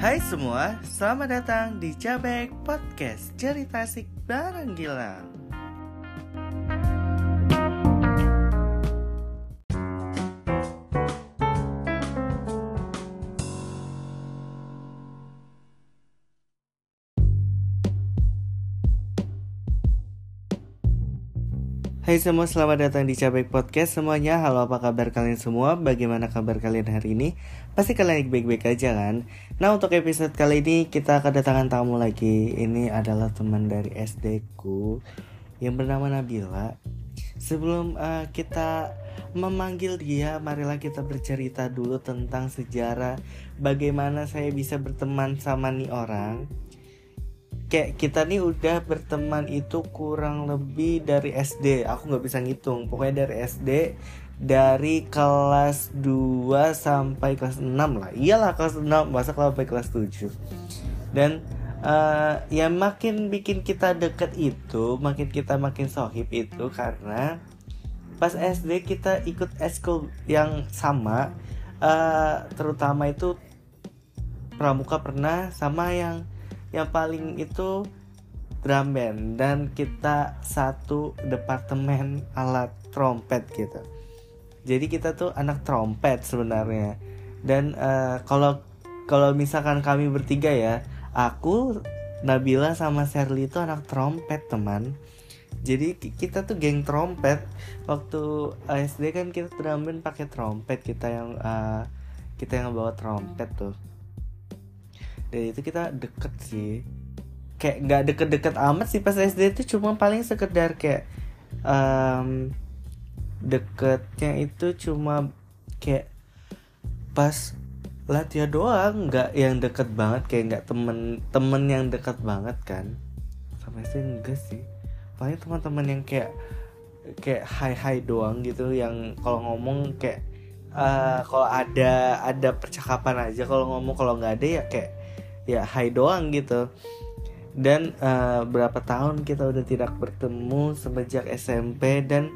Hai semua, selamat datang di Cabek Podcast Cerita Asik Bareng Gilang Hai semua, selamat datang di Cabek Podcast semuanya Halo apa kabar kalian semua? Bagaimana kabar kalian hari ini? Pasti kalian baik-baik aja kan? Nah untuk episode kali ini kita kedatangan tamu lagi Ini adalah teman dari SD ku Yang bernama Nabila Sebelum uh, kita memanggil dia Marilah kita bercerita dulu tentang sejarah Bagaimana saya bisa berteman sama nih orang kayak kita nih udah berteman itu kurang lebih dari SD aku nggak bisa ngitung. Pokoknya dari SD dari kelas 2 sampai kelas 6 lah. Iyalah kelas 6 masa sampai kelas 7 dan uh, ya makin bikin kita deket itu makin kita makin sohib itu karena pas SD kita ikut eskul yang sama uh, terutama itu pramuka pernah sama yang yang paling itu drum band dan kita satu departemen alat trompet gitu. Jadi kita tuh anak trompet sebenarnya. Dan uh, kalau kalau misalkan kami bertiga ya aku Nabila sama Sherly itu anak trompet teman. Jadi kita tuh geng trompet. Waktu SD kan kita drum band pakai trompet kita yang uh, kita yang bawa trompet tuh dan itu kita deket sih. Kayak nggak deket-deket amat sih pas SD itu cuma paling sekedar kayak um, deketnya itu cuma kayak pas latihan doang. Nggak yang deket banget kayak nggak temen temen yang deket banget kan. Sama sih enggak sih. Paling teman-teman yang kayak kayak high high doang gitu yang kalau ngomong kayak uh, kalau ada ada percakapan aja kalau ngomong kalau nggak ada ya kayak ya hai doang gitu. Dan uh, berapa tahun kita udah tidak bertemu semenjak SMP dan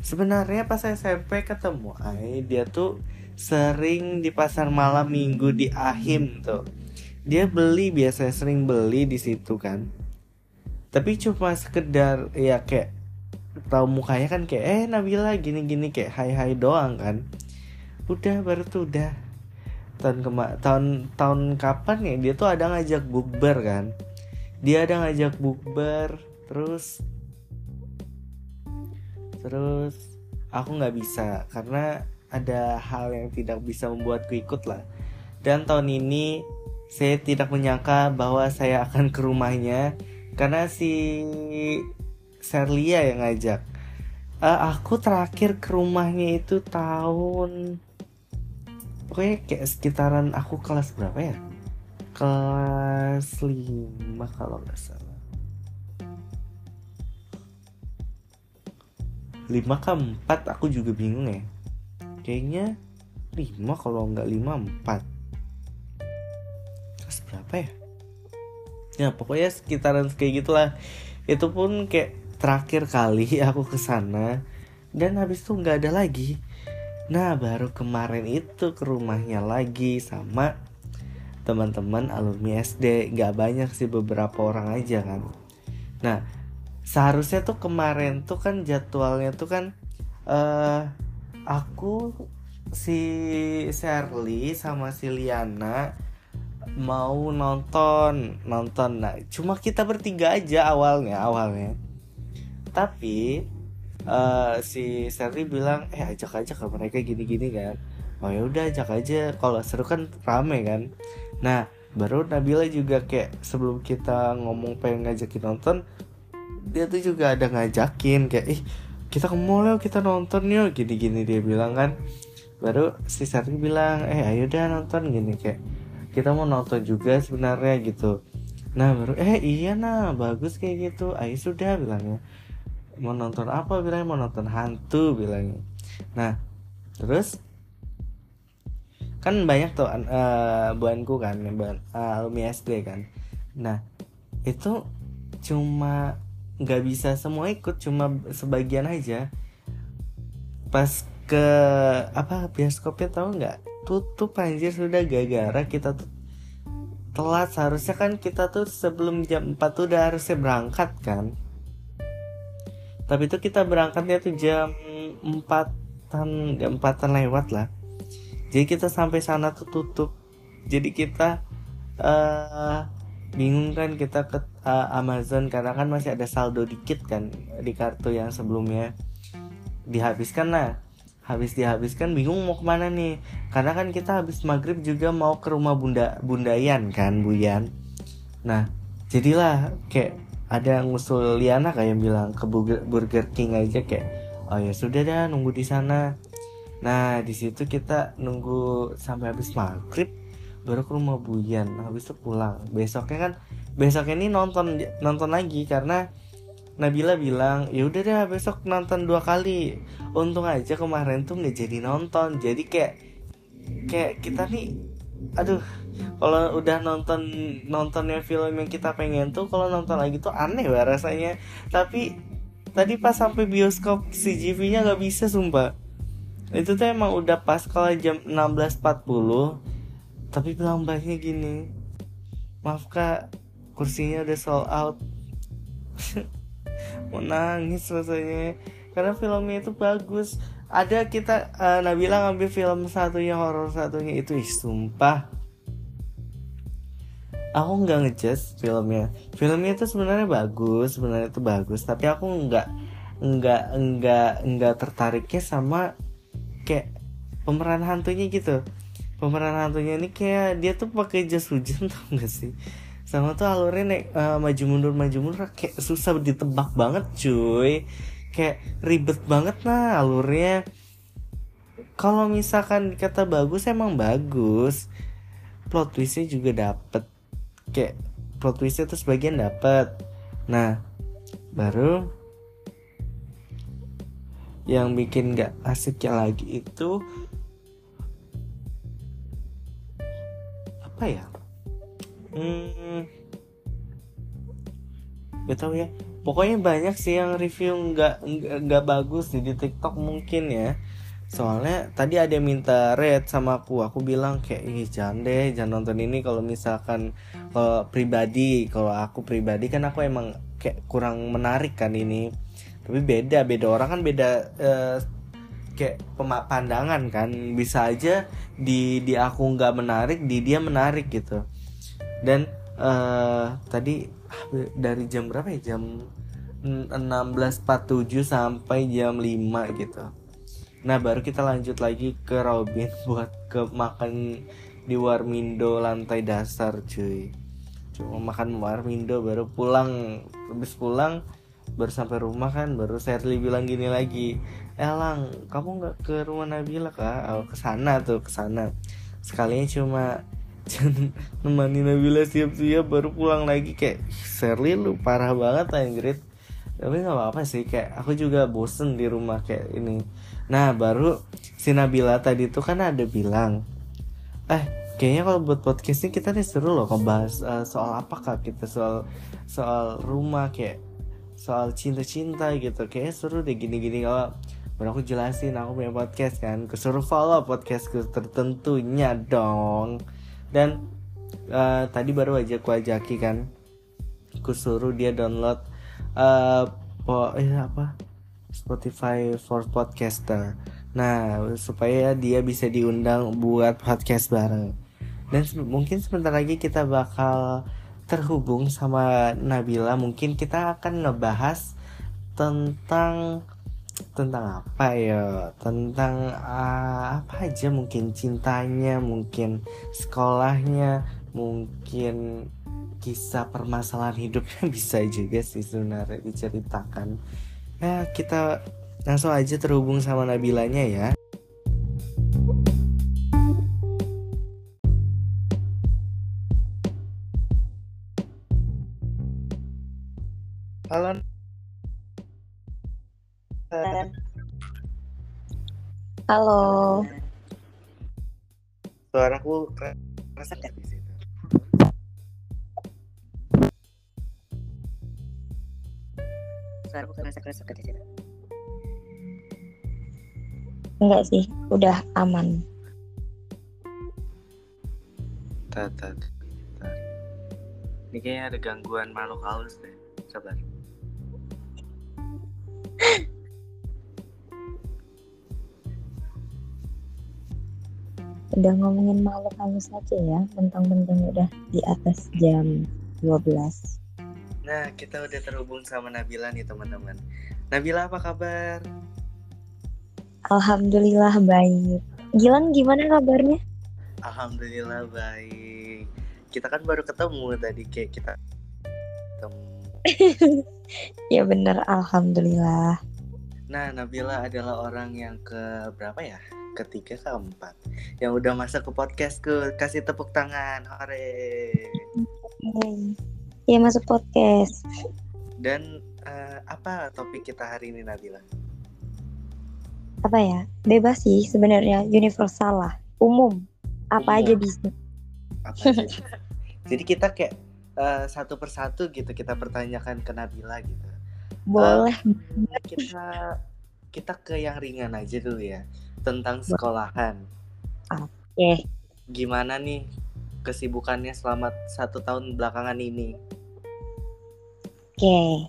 sebenarnya pas SMP ketemu Ai dia tuh sering di pasar malam minggu di Ahim tuh. Dia beli biasanya sering beli di situ kan. Tapi cuma sekedar ya kayak tahu mukanya kan kayak eh Nabila gini gini kayak hai hai doang kan. Udah baru tuh udah tahun kema tahun tahun kapan ya? Dia tuh ada ngajak bukber kan? Dia ada ngajak bukber terus terus aku nggak bisa karena ada hal yang tidak bisa membuatku ikut lah. Dan tahun ini saya tidak menyangka bahwa saya akan ke rumahnya karena si Serlia yang ngajak. Uh, aku terakhir ke rumahnya itu tahun pokoknya kayak sekitaran aku kelas berapa ya? Kelas 5 kalau nggak salah. 5 ke 4 aku juga bingung ya. Kayaknya 5 kalau nggak 5 4 kelas berapa ya? Ya pokoknya sekitaran kayak gitulah. Itu pun kayak terakhir kali aku ke sana dan habis itu nggak ada lagi Nah baru kemarin itu ke rumahnya lagi sama teman-teman alumni SD Gak banyak sih beberapa orang aja kan. Nah seharusnya tuh kemarin tuh kan jadwalnya tuh kan uh, Aku si Shirley sama si Liana mau nonton nonton. Nah cuma kita bertiga aja awalnya awalnya. Tapi uh, si Sherry bilang eh ajak aja ke mereka gini-gini kan. Oh ya udah ajak aja. Kalau seru kan rame kan. Nah baru Nabila juga kayak sebelum kita ngomong pengen ngajakin nonton dia tuh juga ada ngajakin kayak ih kita ke mall yuk kita nonton yuk gini-gini dia bilang kan. Baru si Sherry bilang eh ayo dah nonton gini kayak kita mau nonton juga sebenarnya gitu. Nah baru eh iya nah bagus kayak gitu. Ayo sudah bilangnya mau nonton apa? Bilangnya mau nonton hantu bilangnya. Nah terus? Kan banyak tuh uh, buanku kan buan uh, SD kan. Nah itu cuma nggak bisa semua ikut cuma sebagian aja. Pas ke apa bioskopnya tahu nggak? Tutup anjir sudah gara-gara kita telat. Seharusnya kan kita tuh sebelum jam 4 tuh udah harusnya berangkat kan tapi itu kita berangkatnya tuh jam 4an jam 4an lewat lah. Jadi kita sampai sana tuh tutup. Jadi kita uh, bingung kan kita ke uh, Amazon karena kan masih ada saldo dikit kan di kartu yang sebelumnya. Dihabiskan lah. Habis dihabiskan bingung mau ke mana nih. Karena kan kita habis maghrib juga mau ke rumah bunda bundayan kan Buyan. Nah jadilah kayak ada ngusul Liana kayak bilang ke Burger King aja kayak oh ya sudah dah nunggu di sana. Nah di situ kita nunggu sampai habis maghrib baru ke rumah Buyan habis itu pulang. Besoknya kan besoknya ini nonton nonton lagi karena Nabila bilang ya udah deh besok nonton dua kali. Untung aja kemarin tuh nggak jadi nonton. Jadi kayak kayak kita nih aduh kalau udah nonton nontonnya film yang kita pengen tuh kalau nonton lagi tuh aneh banget rasanya. Tapi tadi pas sampai bioskop CGV nya nggak bisa sumpah. Itu tuh emang udah pas kalau jam 16.40 tapi bilang baiknya gini. Maaf kak kursinya udah sold out. Mau nangis rasanya. Karena filmnya itu bagus. Ada kita uh, Nabila ngambil film satunya horor satunya itu ih, sumpah aku nggak ngejudge filmnya. Filmnya itu sebenarnya bagus sebenarnya itu bagus tapi aku nggak nggak nggak nggak tertariknya sama kayak pemeran hantunya gitu. Pemeran hantunya ini kayak dia tuh pakai jas hujan tau gak sih? Sama tuh alurnya naik uh, maju mundur maju mundur kayak susah ditebak banget cuy. Kayak ribet banget nah alurnya. Kalau misalkan kata bagus emang bagus. Plot twistnya juga dapet kayak plot twistnya tuh sebagian dapet. Nah baru yang bikin gak asiknya lagi itu apa ya? Hmm gak tau ya. Pokoknya banyak sih yang review nggak nggak bagus di, di TikTok mungkin ya. Soalnya tadi ada yang minta red sama aku. Aku bilang kayak ih jangan deh jangan nonton ini kalau misalkan kalau pribadi kalau aku pribadi kan aku emang kayak kurang menarik kan ini. Tapi beda beda orang kan beda uh, kayak pandangan kan. Bisa aja di di aku nggak menarik di dia menarik gitu. Dan uh, tadi dari jam berapa ya? Jam 16.47 sampai jam 5 gitu. Nah baru kita lanjut lagi ke Robin buat ke makan di Warmindo lantai dasar cuy cuma makan Warmindo baru pulang. Habis pulang baru sampai rumah kan baru Sherly bilang gini lagi. Elang kamu nggak ke rumah Nabila kak? Oh, ke sana tuh ke sana. Sekalinya cuma nemani Nabila siap-siap baru pulang lagi. Kayak Sherly lu parah banget anjrit tapi nggak apa-apa sih kayak aku juga bosen di rumah kayak ini. Nah baru si Nabila tadi tuh kan ada bilang eh kayaknya kalau buat podcast ini kita nih seru loh ngebahas uh, soal apa kak kita soal soal rumah kayak soal cinta-cinta gitu. Kayak seru deh gini-gini. Kalau baru aku jelasin aku punya podcast kan kesuruh follow podcastku tertentunya dong. Dan uh, tadi baru aja ku ajaki kan ku suruh dia download uh, po eh apa? Spotify for podcaster. Nah supaya dia bisa diundang buat podcast bareng dan mungkin sebentar lagi kita bakal terhubung sama Nabila. Mungkin kita akan ngebahas tentang tentang apa ya? Tentang uh, apa aja mungkin cintanya mungkin sekolahnya mungkin kisah permasalahan hidupnya. Bisa juga sih sebenarnya diceritakan. Ya kita langsung aja terhubung sama Nabilanya ya Halo Halo. Suaraku kerasa nggak di situ? Suaraku kerasa kerasa di situ. Enggak sih, udah aman. Tat, tat, tat. Ini kayaknya ada gangguan makhluk halus deh. Sabar. Udah ngomongin makhluk halus aja ya, mentang-mentang udah di atas jam 12. Nah, kita udah terhubung sama Nabila nih teman-teman. Nabila apa kabar? Alhamdulillah baik. Gilang gimana kabarnya? Alhamdulillah baik. Kita kan baru ketemu tadi kayak kita ketemu. Ya bener, Alhamdulillah. Nah, Nabila adalah orang yang ke berapa ya? Ketiga keempat yang udah masuk ke podcastku. Kasih tepuk tangan, hore. Hey. Ya masuk podcast. Dan eh, apa topik kita hari ini Nabila? Apa ya? Bebas sih sebenarnya, universal lah, umum. Apa Umum. aja bisa. Apa aja? Jadi kita kayak eh, satu persatu gitu kita pertanyakan ke Nabila gitu. Boleh. Kita kita ke yang ringan aja dulu ya tentang sekolahan. Oke. Gimana nih kesibukannya selama satu tahun belakangan ini? Oke.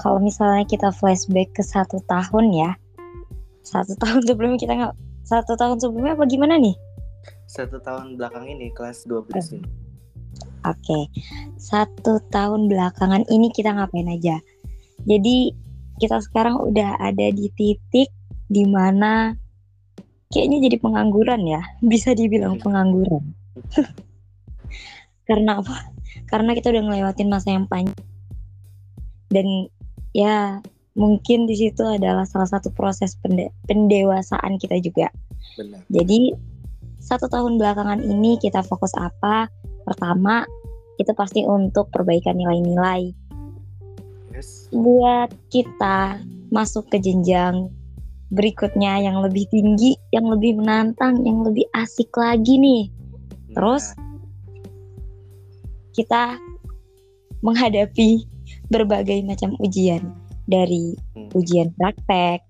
Kalau misalnya kita flashback ke satu tahun ya, satu tahun sebelumnya kita nggak satu tahun sebelumnya apa gimana nih? Satu tahun belakang ini kelas 12 ini. Oke, satu tahun belakangan ini kita ngapain aja? Jadi kita sekarang udah ada di titik di mana kayaknya jadi pengangguran ya, bisa dibilang pengangguran. Karena apa? Karena kita udah ngelewatin masa yang panjang dan ya mungkin di situ adalah salah satu proses pende- pendewasaan kita juga. Benar. Jadi satu tahun belakangan ini kita fokus apa? Pertama, itu pasti untuk perbaikan nilai-nilai Yes. buat kita masuk ke jenjang berikutnya yang lebih tinggi, yang lebih menantang, yang lebih asik lagi nih. Terus kita menghadapi berbagai macam ujian dari Hmm. ujian praktek,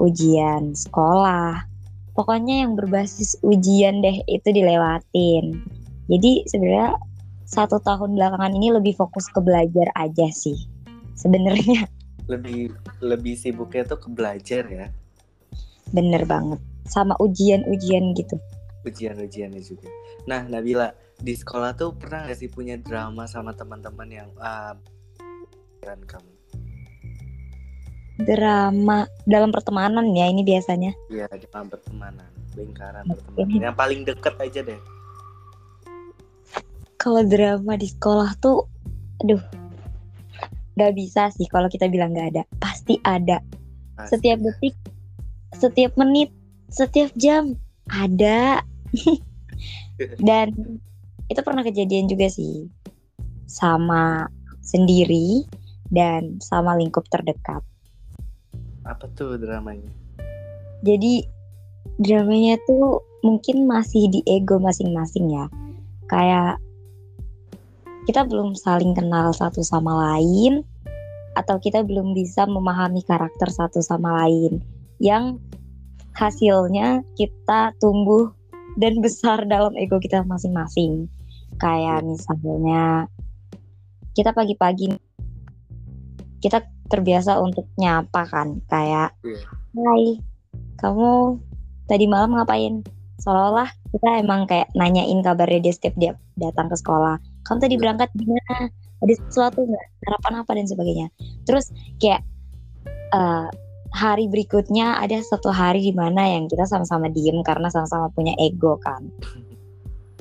ujian sekolah. Pokoknya yang berbasis ujian deh itu dilewatin. Jadi sebenarnya satu tahun belakangan ini lebih fokus ke belajar aja sih. Sebenarnya lebih lebih sibuknya tuh ke belajar ya bener banget sama ujian-ujian gitu. ujian-ujiannya juga. Nah Nabila di sekolah tuh pernah gak sih punya drama sama teman-teman yang pikiran kamu? Drama dalam pertemanan ya ini biasanya. Iya dalam pertemanan, lingkaran pertemanan. Yang paling deket aja deh. Kalau drama di sekolah tuh, aduh, nggak bisa sih kalau kita bilang nggak ada. Pasti ada. Pasti. Setiap detik, setiap menit, setiap jam ada. Dan itu pernah kejadian juga sih sama sendiri dan sama lingkup terdekat. Apa tuh dramanya? Jadi dramanya tuh mungkin masih di ego masing-masing ya. Kayak kita belum saling kenal satu sama lain atau kita belum bisa memahami karakter satu sama lain yang hasilnya kita tumbuh dan besar dalam ego kita masing-masing. Kayak misalnya kita pagi-pagi kita terbiasa untuk nyapa kan kayak Iya. Hai, kamu tadi malam ngapain? Seolah-olah kita emang kayak nanyain kabarnya dia setiap dia datang ke sekolah. Kamu tadi Iya. berangkat gimana? Ada sesuatu nggak? Sarapan apa dan sebagainya. Terus kayak eh, hari berikutnya ada satu hari di mana yang kita sama-sama diem karena sama-sama punya ego kan.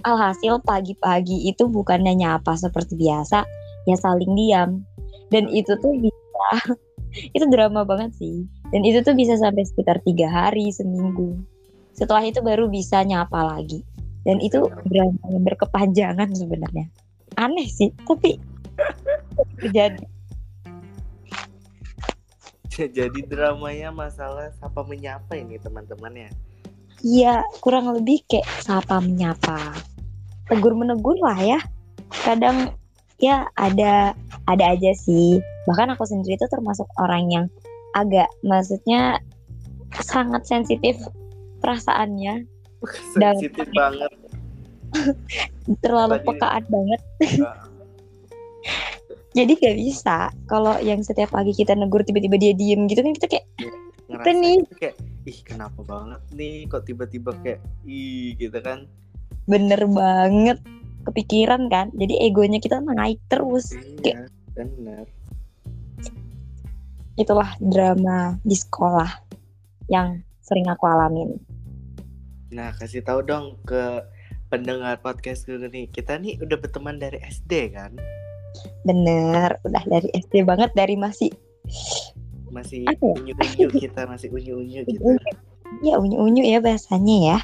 Alhasil pagi-pagi itu bukannya nyapa seperti biasa, ya saling diam. Dan itu tuh bisa, itu drama banget sih. Dan itu tuh bisa sampai sekitar tiga hari, seminggu. Setelah itu baru bisa nyapa lagi. Dan itu drama yang berkepanjangan sebenarnya. Aneh sih, tapi terjadi. Jadi dramanya masalah siapa menyapa ini teman-temannya. Iya, kurang lebih kayak sapa menyapa. Tegur menegur lah ya. Kadang ya ada ada aja sih. Bahkan aku sendiri itu termasuk orang yang agak maksudnya sangat sensitif perasaannya, Sensitif banget. Terlalu Tadi- pekaan banget. jadi gak bisa kalau yang setiap pagi kita negur tiba-tiba dia diem gitu kan kita kayak ngerasa nih. itu kayak ih kenapa banget nih kok tiba-tiba kayak ih gitu kan. Bener banget. Kepikiran kan? Jadi egonya kita naik terus. Iya bener. Itulah drama di sekolah yang sering aku alamin. Nah kasih tahu dong ke pendengar podcast gue nih kita nih udah berteman dari SD kan? Bener udah dari SD banget dari masih masih ya? unyu-unyu kita masih unyu-unyu gitu ya unyu-unyu ya bahasanya ya.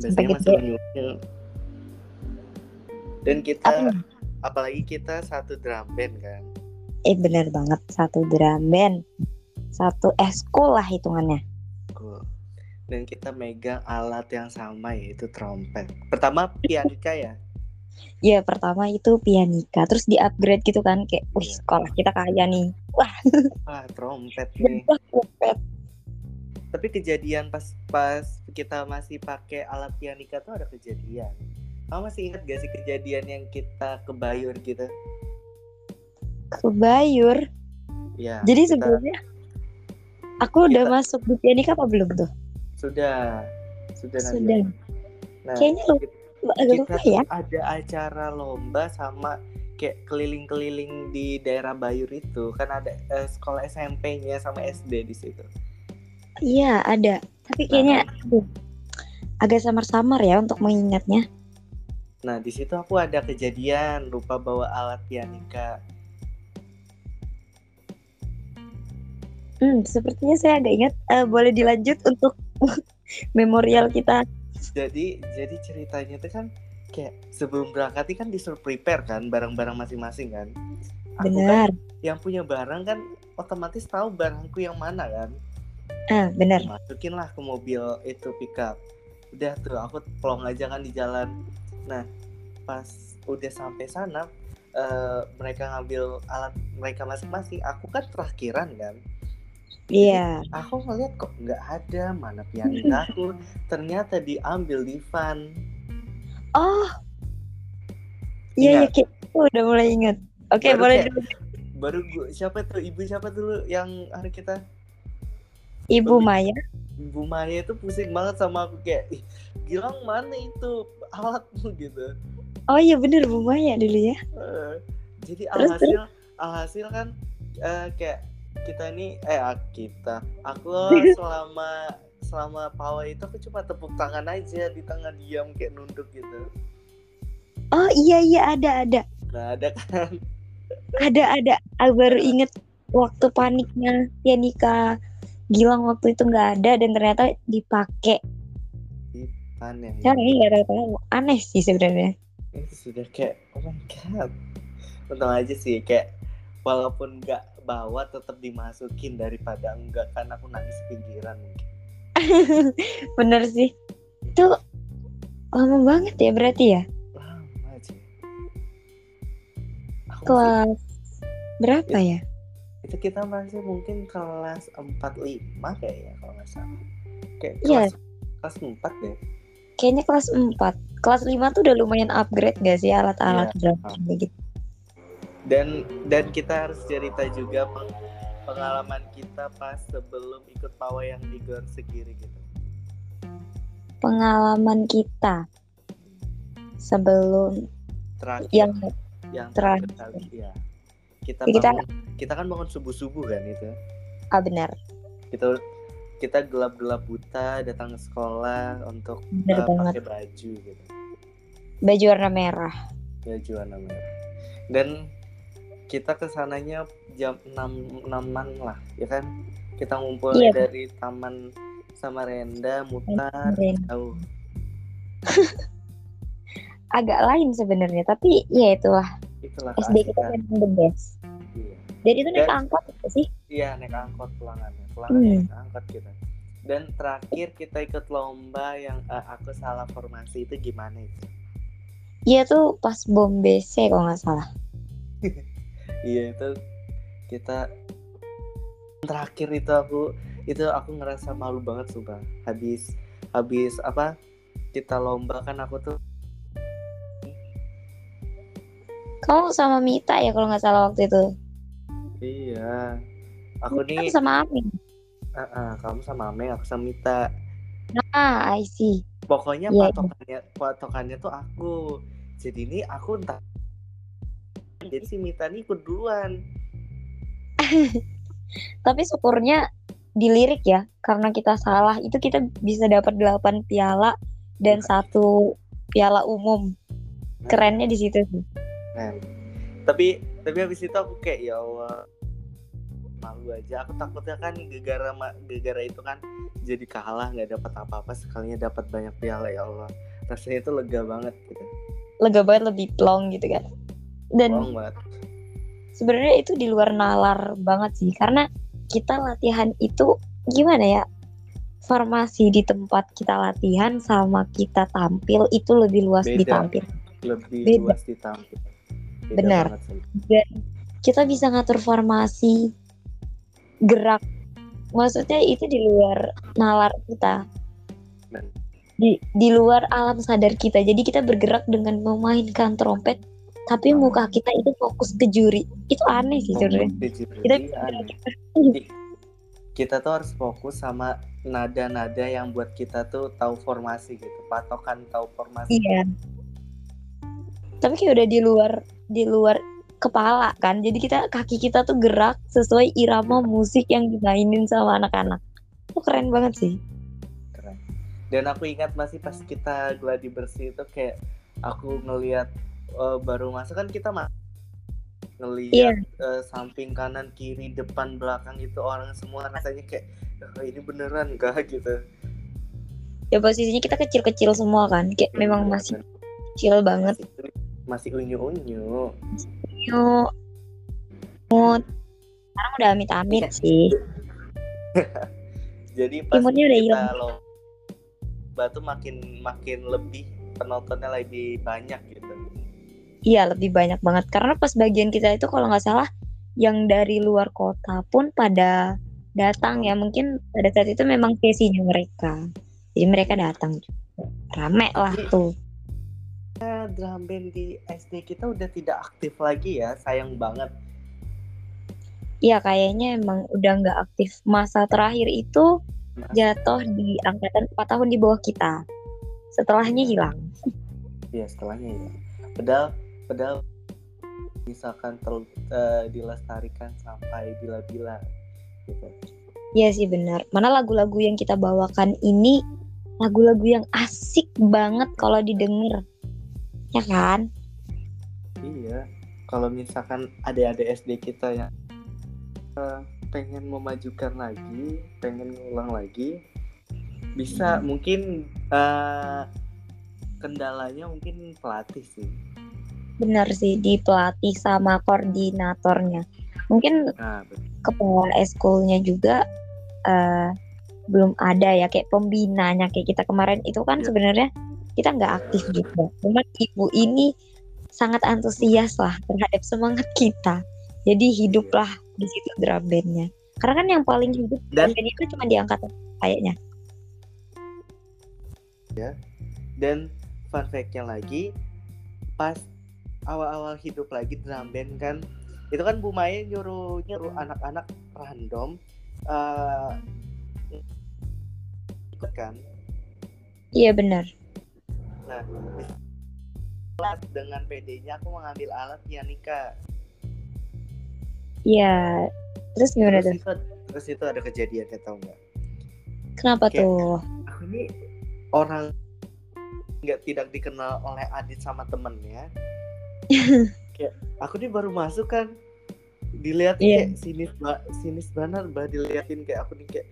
Sampai masih unyu-unyu. Dan kita Apa? apalagi kita satu drum band kan? Eh bener banget satu drum band. Satu eskul lah hitungannya. Cool. Dan kita megang alat yang sama yaitu trompet. Pertama pianika ya? Ya pertama itu pianika terus di upgrade gitu kan kayak wih Iya. sekolah kita kaya nih. Wah. Trompet nih. Wah, trompet. tapi kejadian pas pas kita masih pakai alat pianika tuh ada kejadian. Kamu masih ingat gak sih kejadian yang kita ke Bayur gitu? Ke Bayur ya jadi kita- sebelumnya aku udah kita- masuk di pianika apa belum tuh sudah. Sudah sudah. Nah kayaknya lu kita- lupa ya. ada acara lomba sama kayak keliling-keliling di daerah Bayur itu. Kan ada eh, sekolah SMP-nya sama SD di situ. iya ada. Tapi kayaknya aduh, agak samar-samar ya untuk mengingatnya. Nah di situ aku ada kejadian lupa bawa alat pianika. hmm sepertinya saya agak ingat Eh, boleh dilanjut untuk memorial kita. Jadi jadi ceritanya itu kan kayak sebelum berangkat kan disuruh prepare kan barang-barang masing-masing kan. Aku kan benar. yang punya barang kan otomatis tahu barangku yang mana kan. ah benar. Masukin lah ke mobil itu pickup. Udah tuh aku plong aja kan di jalan. Nah pas udah sampai sana eh, mereka ngambil alat mereka masing-masing aku kan terakhiran kan iya. aku ngeliat kok nggak ada mana pianika aku. Ternyata diambil di van oh. Iya iya kayak aku udah mulai ingat. Oke Baru boleh kayak- dulu. baru gua siapa tuh? Ibu siapa dulu yang hari kita? Ibu lebih- Maya. Ibu Maya itu pusing banget sama aku kayak Gilang mana itu? Alatmu gitu. Oh iya bener Bu Maya dulu ya. Eh, jadi Terus, alhasil alhasil kan eh, kayak kita ini eh ah, kita. Aku selama selama pawai itu aku cuma tepuk tangan aja di tengah diam kayak nunduk gitu. Oh iya iya ada ada. Nah ada kan? Ada ada. Aku baru inget waktu paniknya ya nikah Gilang waktu itu nggak ada dan ternyata dipakai. Yang Sekarang ini nggak tahu aneh sih sebenarnya. Itu sudah kayak oh my god. Untung aja sih kayak walaupun nggak bawa tetap dimasukin daripada enggak kan aku nangis pinggiran mungkin. Bener sih. Itu lama banget ya berarti ya? Lama aja aku masih- kelas berapa ya? itu kita masih mungkin kelas 45 kayaknya kalau nggak salah. Kayak Iya. kelas kelas 4 deh. Kayaknya kelas 4 kelas 5 tuh udah lumayan upgrade gak sih alat-alat Iya. drum gitu dan dan kita harus cerita juga peng- pengalaman kita pas sebelum ikut pawai yang di Gor Segiri gitu. Pengalaman kita sebelum terakhir. Yang yang terakhir. kali ya kita Kita- bangun kita kan bangun subuh subuh kan itu ah benar. Kita kita gelap-gelap buta datang ke sekolah untuk uh, pakai baju gitu. Baju warna merah. Baju warna merah. Dan kita ke sananya jam 6 6 lah ya kan? Kita ngumpul Iya. dari taman Samarinda mutar Samarinda. jauh agak lain sebenarnya tapi ya itulah. Itulah SD kita memang the best. Iya. Dan itu naik Dan- angkot apa sih. Iya naik angkot pulangannya pulangannya Hmm. naik angkot kita. Dan terakhir kita ikut lomba yang eh, aku salah formasi itu gimana itu? Iya tuh pas bom BC kalau nggak salah iya itu kita terakhir itu aku itu aku ngerasa malu banget sumpah habis habis apa kita lomba kan aku tuh Kamu sama Mita ya kalau nggak salah waktu itu. Iya. Aku Mita nih, sama Amin. ah, ah, kamu sama Ameng, aku sama Mita. Ah, I see. Pokoknya iya. patokannya, patokannya tuh aku. Jadi ini aku entah. Jadi si Mita nih ikut duluan. Tapi syukurnya dilirik ya, karena kita salah itu kita bisa dapat 8 piala dan satu piala umum. Kerennya di situ sih. Nah, tapi tapi habis itu aku kayak ya Allah malu aja. Aku takutnya kan gegara gegara itu kan jadi kalah nggak dapat apa-apa sekalinya dapat banyak piala ya Allah. Rasanya itu lega banget gitu. Lega banget lebih plong gitu kan. Dan sebenarnya itu di luar nalar banget sih karena kita latihan itu gimana ya formasi di tempat kita latihan sama kita tampil itu lebih luas Beda. ditampil Lebih Beda. luas ditampil. Beda Benar. dan kita bisa ngatur formasi gerak maksudnya itu di luar nalar kita di di luar alam sadar kita jadi kita bergerak dengan memainkan trompet tapi muka kita itu fokus ke juri. Itu aneh sih sebenarnya. kita Iya, kita tuh harus fokus sama nada-nada yang buat kita tuh tahu formasi gitu. Patokan tahu formasi. Iya. Tapi kayak udah di luar di luar kepala kan. Jadi kita kaki kita tuh gerak sesuai irama musik yang dimainin sama anak-anak. Itu keren banget sih. keren. Dan aku ingat masih pas kita gladi bersih itu kayak aku ngelihat eh, baru masuk kan kita mah ngelihat eh, samping kanan kiri depan belakang itu orang semua rasanya kayak "Oh, ini beneran gak gitu Ya posisinya kita kecil-kecil semua kan. Kayak memang masih kecil banget. masih, masih unyu. Mood. Sekarang udah amit-amit sih. jadi pas Imutnya udah kita hilang. lo batu makin makin lebih penontonnya lebih banyak gitu Iya lebih banyak banget. Karena pas bagian kita itu kalau nggak salah yang dari luar kota pun pada datang ya. Mungkin pada saat itu memang sesinya mereka. Jadi mereka datang juga. Rame lah tuh. Nah, drum band di SD kita udah tidak aktif lagi ya sayang banget Iya kayaknya emang udah nggak aktif. Masa terakhir itu jatuh di angkatan 4 tahun di bawah kita. Setelahnya hilang. ya setelahnya ya padahal padahal misalkan tel, eh, dilestarikan sampai bila-bila gitu Iya sih benar. Mana lagu-lagu yang kita bawakan ini lagu-lagu yang asik banget kalau didengar. Ya kan? iya kalau misalkan adik-adik SD kita yang eh, pengen memajukan lagi pengen ngulang lagi bisa mungkin eh, kendalanya mungkin pelatih sih Benar sih di pelatih sama koordinatornya. Mungkin nah kepala eskulnya juga eh, belum ada ya kayak pembinanya kayak kita kemarin itu kan Iya. sebenarnya kita nggak aktif juga. Cuman ibu ini sangat antusias lah terhadap semangat kita. Jadi hiduplah di situ drum bandnya. Karena kan yang paling hidup Dan- band itu cuma diangkat kayaknya. dan fun fact-nya lagi pas awal-awal hidup lagi drum band kan itu kan Bu Maya nyuruh nyuruh anak-anak random eh ikut kan Iya benar. nah dengan PD-nya aku mengambil alat pianika Iya. Terus gimana tuh? terus itu, terus itu ada kejadian tau nggak Kenapa Kayak- tuh? aku ini orang nggak tidak dikenal oleh Adit sama temennya kayak aku nih baru masuk kan dilihat Iya. kayak sinis ba sinis banget bah diliatin kayak aku nih kayak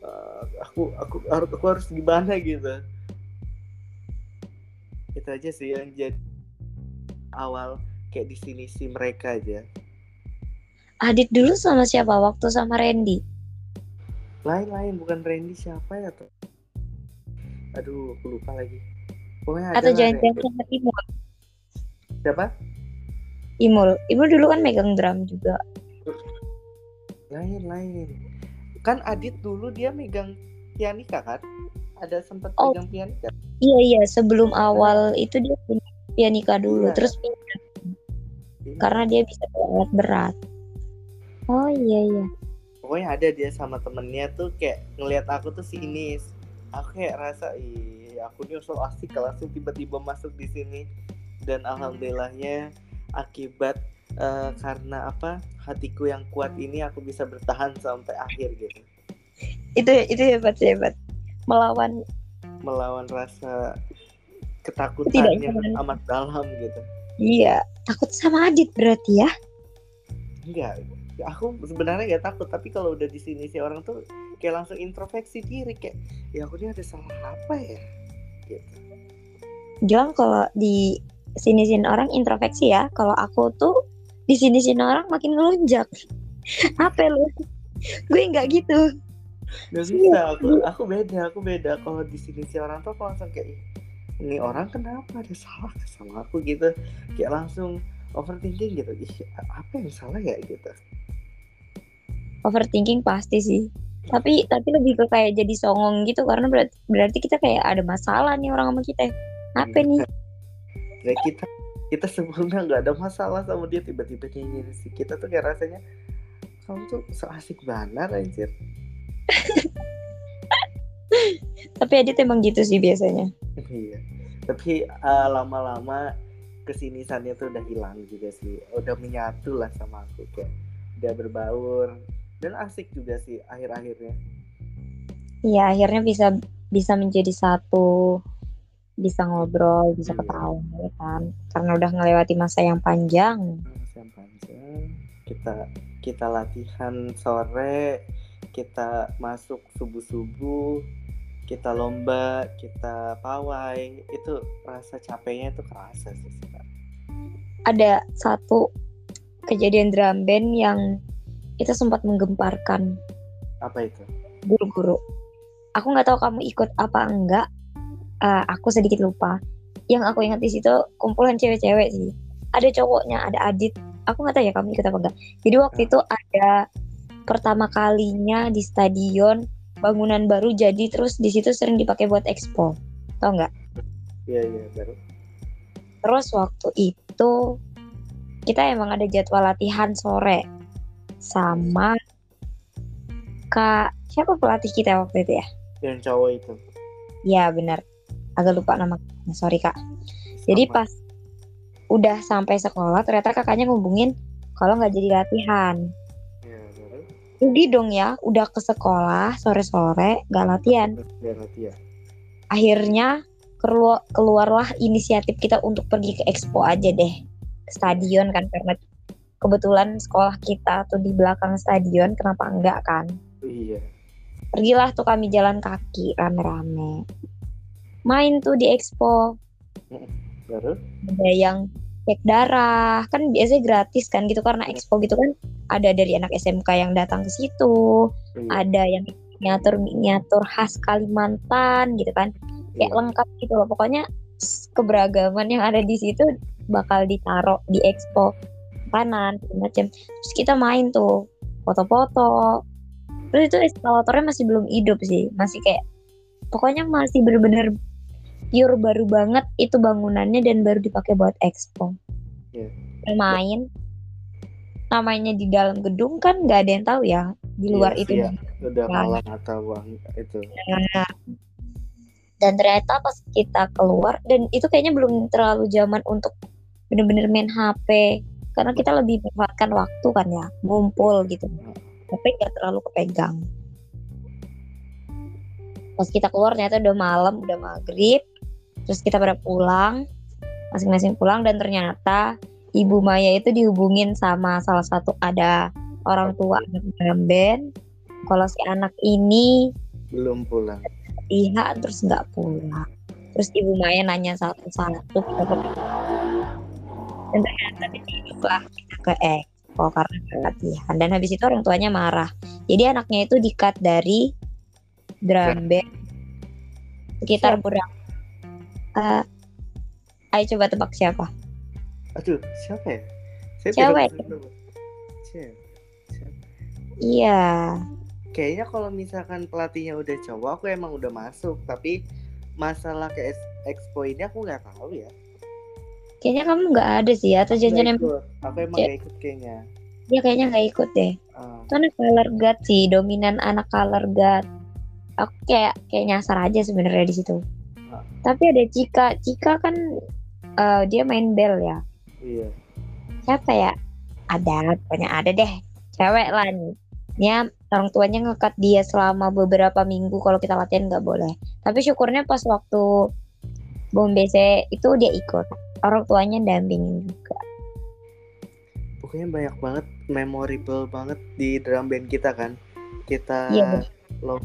"Eh, aku aku harus aku harus gimana gitu itu aja sih yang jadi awal kayak di sini sih mereka aja Adit dulu sama siapa? Waktu sama Randy. lain-lain bukan Randy siapa ya tuh aduh aku lupa lagi pokoknya Atau jangan-jangan sama Imul. Siapa? Imul. Imul dulu kan megang drum juga. lain lain. Kan Adit dulu dia megang pianika kan? Ada sempat Oh. megang pianika? Iya iya. Sebelum awal itu dia punya pianika dulu. Iya. terus pindah. karena dia bisa alat berat. Oh iya iya. Pokoknya ada dia sama temennya tuh kayak ngelihat aku tuh sinis. Aku kayak rasa ih aku nih so asik langsung tiba-tiba masuk di sini dan alhamdulillahnya akibat uh, karena apa hatiku yang kuat ini aku bisa bertahan sampai akhir gitu. Itu itu hebat hebat. Melawan melawan rasa ketakutan Tidak yang amat dalam gitu. Iya takut sama Adit berarti ya? Enggak aku sebenarnya gak takut tapi kalau udah di sini si orang tuh kayak langsung introspeksi diri kayak ya aku ini ada salah apa ya? Gitu. Gilang kalau di sini sini orang introspeksi ya kalau aku tuh di sini sini orang makin ngelunjak apa lu gue nggak gitu Gak bisa, aku aku beda, aku beda. Kalau di sini si orang tuh aku langsung kayak ini orang kenapa ada salah sama aku gitu, kayak langsung overthinking gitu. Ih, apa yang salah ya gitu? Overthinking pasti sih. Tapi tapi lebih ke kayak jadi songong gitu karena berarti, berarti kita kayak ada masalah nih orang sama kita. Apa nih? Kayak kita kita sebelumnya nggak ada masalah sama dia. Tiba-tiba nyanyi si kita tuh kayak rasanya kamu tuh so asik banget anjir. Tapi Adit emang gitu sih biasanya. Iya. Tapi uh, lama-lama kesinisannya tuh udah hilang juga sih. Udah menyatu lah sama aku. Kayak udah berbaur. Dan asik juga sih akhir-akhirnya. Iya akhirnya bisa bisa menjadi satu bisa ngobrol bisa iya. ketawa ya kan? Karena udah ngelewati masa yang panjang. Masa yang panjang. Kita kita latihan sore kita masuk subuh-subuh kita lomba kita pawai. Itu rasa capeknya itu kerasa sih sebenarnya ada satu kejadian drum band yang itu sempat menggemparkan apa itu? guru-guru. Aku nggak tahu kamu ikut apa enggak uh, aku sedikit lupa. Yang aku ingat di situ kumpulan cewek-cewek sih. Ada cowoknya ada Adit. Aku nggak tahu ya kamu ikut apa enggak jadi waktu itu ada pertama kalinya di stadion bangunan baru jadi terus di situ sering dipakai buat expo. Tau nggak? Iya iya baru. Terus waktu itu kita emang ada jadwal latihan sore sama kak siapa pelatih kita waktu itu ya? Yang cowok itu. Ya benar agak lupa nama sorry kak. Jadi pas udah sampai sekolah ternyata kakaknya ngubungin kalau nggak jadi latihan. Rugi dong ya udah ke sekolah sore-sore gak latihan. Gak latihan. Akhirnya keluar keluarlah inisiatif kita untuk pergi ke expo aja deh. Ke stadion kan karena kebetulan sekolah kita tuh di belakang stadion kenapa enggak kan? Iya. Pergilah tuh kami jalan kaki rame-rame main tuh di expo. Baru ada yang cek darah. Kan biasanya gratis kan gitu karena expo gitu kan ada dari anak SMK yang datang ke situ. Hmm. ada yang miniatur miniatur khas Kalimantan gitu kan. Kayak hmm. lengkap gitu loh. Pokoknya keberagaman yang ada di situ bakal ditaruh di expo. Kanan macam terus kita main tuh foto-foto. Terus itu eskalatornya masih belum hidup sih. Masih kayak pokoknya masih bener-bener pure baru banget itu bangunannya dan baru dipakai buat expo. Yeah. main namanya di dalam gedung kan nggak ada yang tahu ya di iya luar itu iya. udah nah. malam atau uang itu. Nah, dan ternyata pas kita keluar dan itu kayaknya belum terlalu zaman untuk bener-bener main HP karena kita lebih memanfaatkan waktu kan ya ngumpul gitu. Tapi nggak terlalu kepegang. Pas kita keluar ternyata udah malam udah maghrib terus kita pada pulang masing-masing pulang dan ternyata Ibu Maya itu dihubungin sama salah satu ada orang tua anak band. Kalau si anak ini belum pulang. Iya, terus nggak pulang. Terus Ibu Maya nanya satu-satu dan ternyata kita ke Expo karena latihan. Dan habis itu orang tuanya marah. Jadi anaknya itu dikat dari drum band sekitar berapa? Uh, ayo coba tebak siapa? Aduh, siapa ya? Saya Cewek. Iya. Kayaknya kalau misalkan pelatihnya udah cowok, aku emang udah masuk. Tapi masalah ke expo ini aku nggak tahu ya. Kayaknya kamu nggak ada sih atau Nggak janjian yang ikut. Aku emang Cek. gak ikut kayaknya. dia kayaknya nggak ikut deh. Ah, Itu anak color guard sih, dominan anak color guard. Aku kayak kayak nyasar aja sebenarnya di situ. Tapi ada Cika, Cika kan eh, dia main bel ya. iya. Siapa ya? Ada, pokoknya ada deh. Cewek lah nih. Dia orang tuanya ngekat dia selama beberapa minggu kalau kita latihan nggak boleh. Tapi syukurnya pas waktu bom BC itu dia ikut. Orang tuanya dampingin juga. Pokoknya banyak banget memorable banget di drum band kita kan. Kita Iya, bener. lo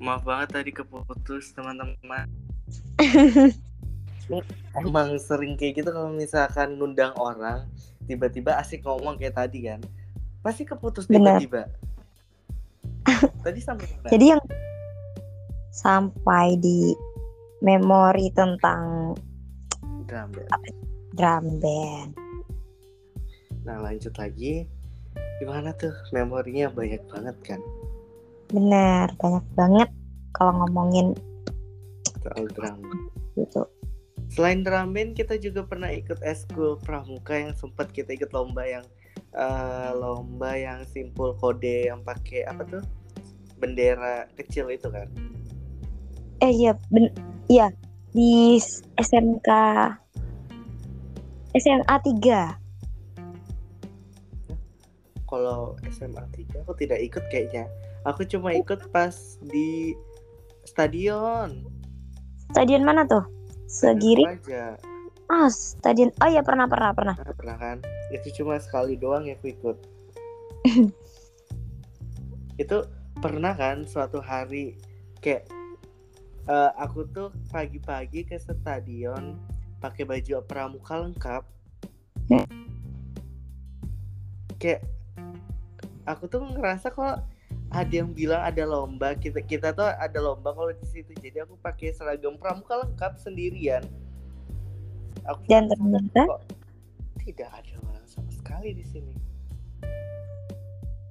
Maaf banget tadi keputus teman-teman. Emang sering kayak gitu kalau misalkan ngundang orang tiba-tiba asik ngomong kayak tadi kan. Pasti keputus tiba-tiba. tadi sampai mana? Jadi yang sampai di memori tentang drum band. drum band. Nah lanjut lagi Gimana tuh memorinya banyak banget kan Bener, banyak banget kalau ngomongin Soal drum gitu. Selain drum band kita juga pernah ikut eskul pramuka yang sempat kita ikut lomba yang eh, Lomba yang simpul kode yang pakai apa tuh? Bendera kecil itu kan? Eh iya, ben iya di SMK SMA 3. Kalau SMA 3 aku tidak ikut kayaknya Aku cuma ikut pas di stadion Stadion mana tuh? Segiri? Ah, stadion. Oh iya pernah pernah pernah. Nah, pernah kan itu cuma sekali doang yang aku ikut itu pernah kan suatu hari kayak eh, aku tuh pagi-pagi ke stadion pakai baju pramuka lengkap Hmm. kayak aku tuh ngerasa kok ada yang bilang ada lomba kita kita tuh ada lomba kalau di situ. Jadi aku pakai seragam pramuka lengkap sendirian. Aku Dan ternyata? kok tidak ada orang sama sekali di sini.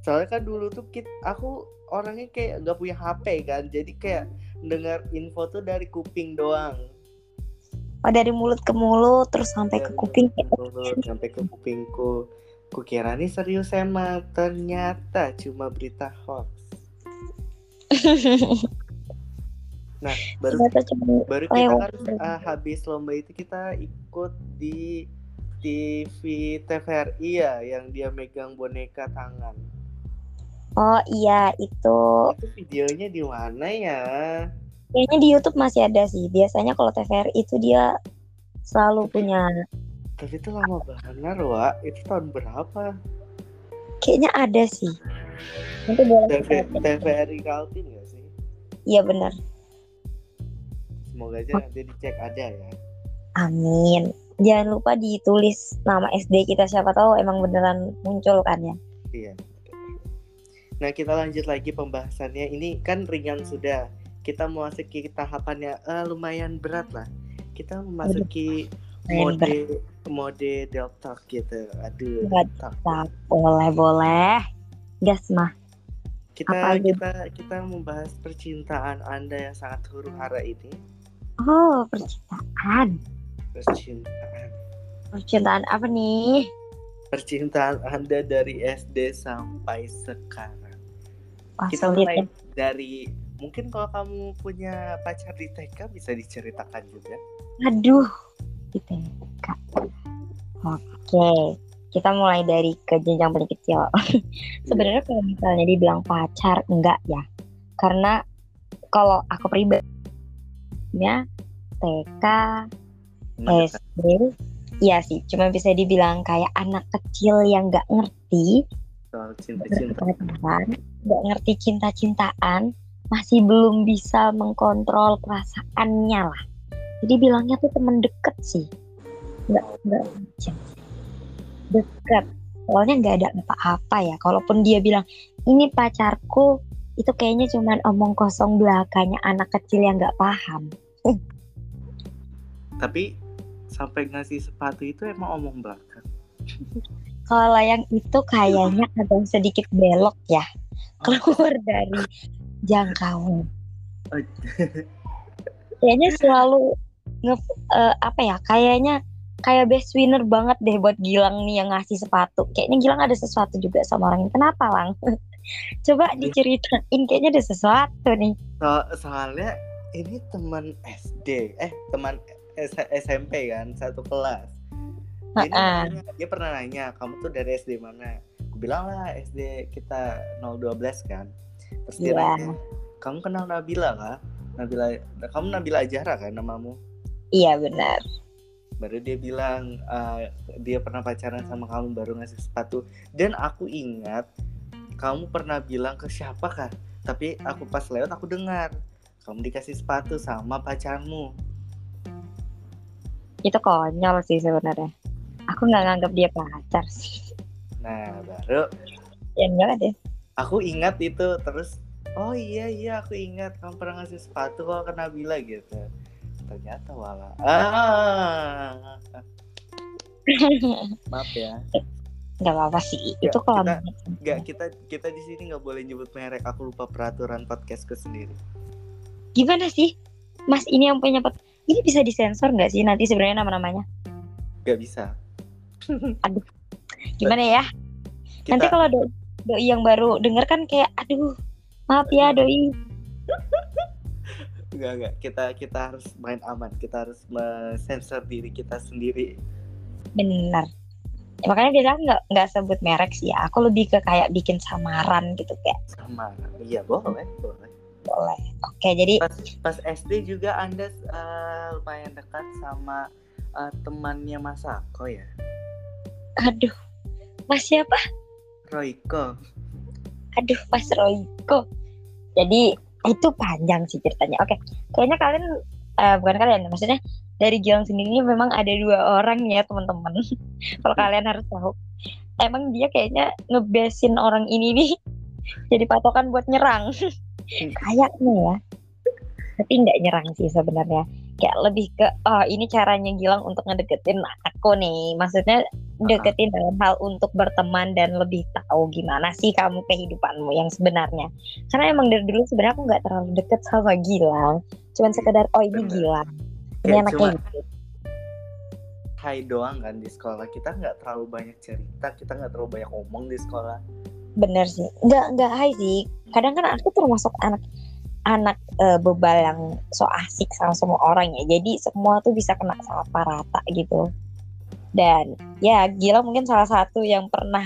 Soalnya kan dulu tuh kit aku orangnya kayak nggak punya HP kan. Jadi kayak dengar info tuh dari kuping doang. Oh dari mulut ke mulut terus sampai ke Dari kuping. mulut sampai ke kupingku kukira nih serius emang ternyata cuma berita hoax. Nah baru baru kita kan ah, habis lomba itu kita ikut di TV TVRI ya yang dia megang boneka tangan. Oh iya itu. Itu videonya di mana ya? Kayaknya di YouTube masih ada sih. Biasanya kalau TVRI itu dia selalu punya tapi itu lama banget Wak itu tahun berapa kayaknya ada sih. Nanti boleh TV, TVRI Kaltim gak sih Iya benar. semoga aja nanti dicek ada ya Amin. Jangan lupa ditulis nama SD kita siapa tahu emang beneran muncul kan ya. Iya. Nah kita lanjut lagi pembahasannya. Ini kan ringan sudah. Kita mau masuk ke tahapannya eh, lumayan berat lah. Kita memasuki mode mode delta gitu. Aduh. Nah, boleh boleh. Gas mah. Kita Apa aja? kita kita membahas percintaan Anda yang sangat huru hara ini. Oh percintaan. Percintaan. Percintaan apa nih? Percintaan Anda dari SD sampai sekarang. Wah Kita mulai ya. dari mungkin kalau kamu punya pacar di TK bisa diceritakan juga. Aduh. Di TK. Oke. Kita mulai dari ke jenjang paling kecil. Sebenarnya kalau misalnya dibilang pacar enggak ya. Karena kalau aku pribadi ya TK? SD, iya sih. Cuma bisa dibilang kayak anak kecil yang nggak ngerti soal cinta-cinta. pacaran, nggak ngerti cinta-cintaan, masih belum bisa mengkontrol perasaannya lah. Jadi bilangnya tuh temen deket sih, nggak nggak macam deket. Soalnya nggak ada apa-apa ya. Kalaupun dia bilang ini pacarku, itu kayaknya cuman omong kosong belakanya anak kecil yang nggak paham. Tapi sampai ngasih sepatu itu emang omong belakang. kalau yang itu kayaknya agak sedikit belok ya keluar dari jangkauan Oh, kayaknya selalu nge eh, apa ya kayaknya kayak best winner banget deh buat Gilang nih yang ngasih sepatu kayaknya Gilang ada sesuatu juga sama orang ini kenapa lang coba diceritain kayaknya ada sesuatu nih so- soalnya ini teman SD, eh teman S- SMP kan, satu kelas. Nih Heeh. nanya, dia pernah nanya, kamu tuh dari SD mana? Aku bilang lah SD kita 012 kan. Terus dia Iya. nanya, kamu kenal Nabila kah? Nabila, kamu Nabila Ajara kan namamu? Iya benar Baru dia bilang eh, dia pernah pacaran sama kamu baru ngasih sepatu. Dan aku ingat kamu pernah bilang ke siapa kan? Tapi aku pas lewat aku dengar kamu dikasih sepatu sama pacarmu. itu konyol sih sebenarnya aku nggak nganggap dia pacar sih Nah baru ya enggak deh aku ingat itu terus oh iya iya aku ingat kamu pernah ngasih sepatu kok ke Nabila gitu. Ternyata wala. Ah. Maaf ya. nggak apa-apa sih Ya, itu kalau kita- Nggak kita kita di sini nggak boleh nyebut merek. Aku lupa peraturan podcastku sendiri. gimana sih mas ini yang punya pot ini bisa disensor nggak sih nanti sebenarnya nama-namanya Nggak bisa. gimana ya Kita nanti kalau doi, doi yang baru denger kan kayak aduh maaf ya doi nggak nggak kita kita harus main aman. Kita harus sensor diri kita sendiri. bener ya, makanya aku nggak nggak sebut merek sih ya. aku lebih ke kayak bikin samaran gitu kayak Sama. Iya boleh boleh. boleh oke jadi Pas pas SD juga anda eh, lumayan dekat sama eh, temannya Mas Ako ya. aduh mas siapa Royko. aduh mas Royko jadi itu panjang sih ceritanya. Oke kayaknya kalian eh, bukan kalian maksudnya dari Gilang sendiri memang ada dua orang ya teman-teman. Kalau kalian harus tahu emang dia kayaknya ngebesin orang ini nih jadi patokan buat nyerang. Kayaknya ya. Tapi nggak nyerang sih sebenarnya kayak lebih ke oh ini caranya Gilang untuk ngedeketin aku nih maksudnya deketin dalam hal untuk berteman dan lebih tahu gimana sih kamu kehidupanmu yang sebenarnya karena emang dari dulu sebenarnya aku nggak terlalu deket sama Gilang cuman sekedar oh ini Bener. Gilang ini Kayak anaknya gitu hai doang kan di sekolah. Kita nggak terlalu banyak cerita. Kita nggak terlalu banyak ngomong di sekolah. bener sih nggak nggak hai sih kadang kan aku termasuk anak anak eh, bebal yang so asik sama semua orang ya jadi semua tuh bisa kena sapa rata gitu dan ya gila mungkin salah satu yang pernah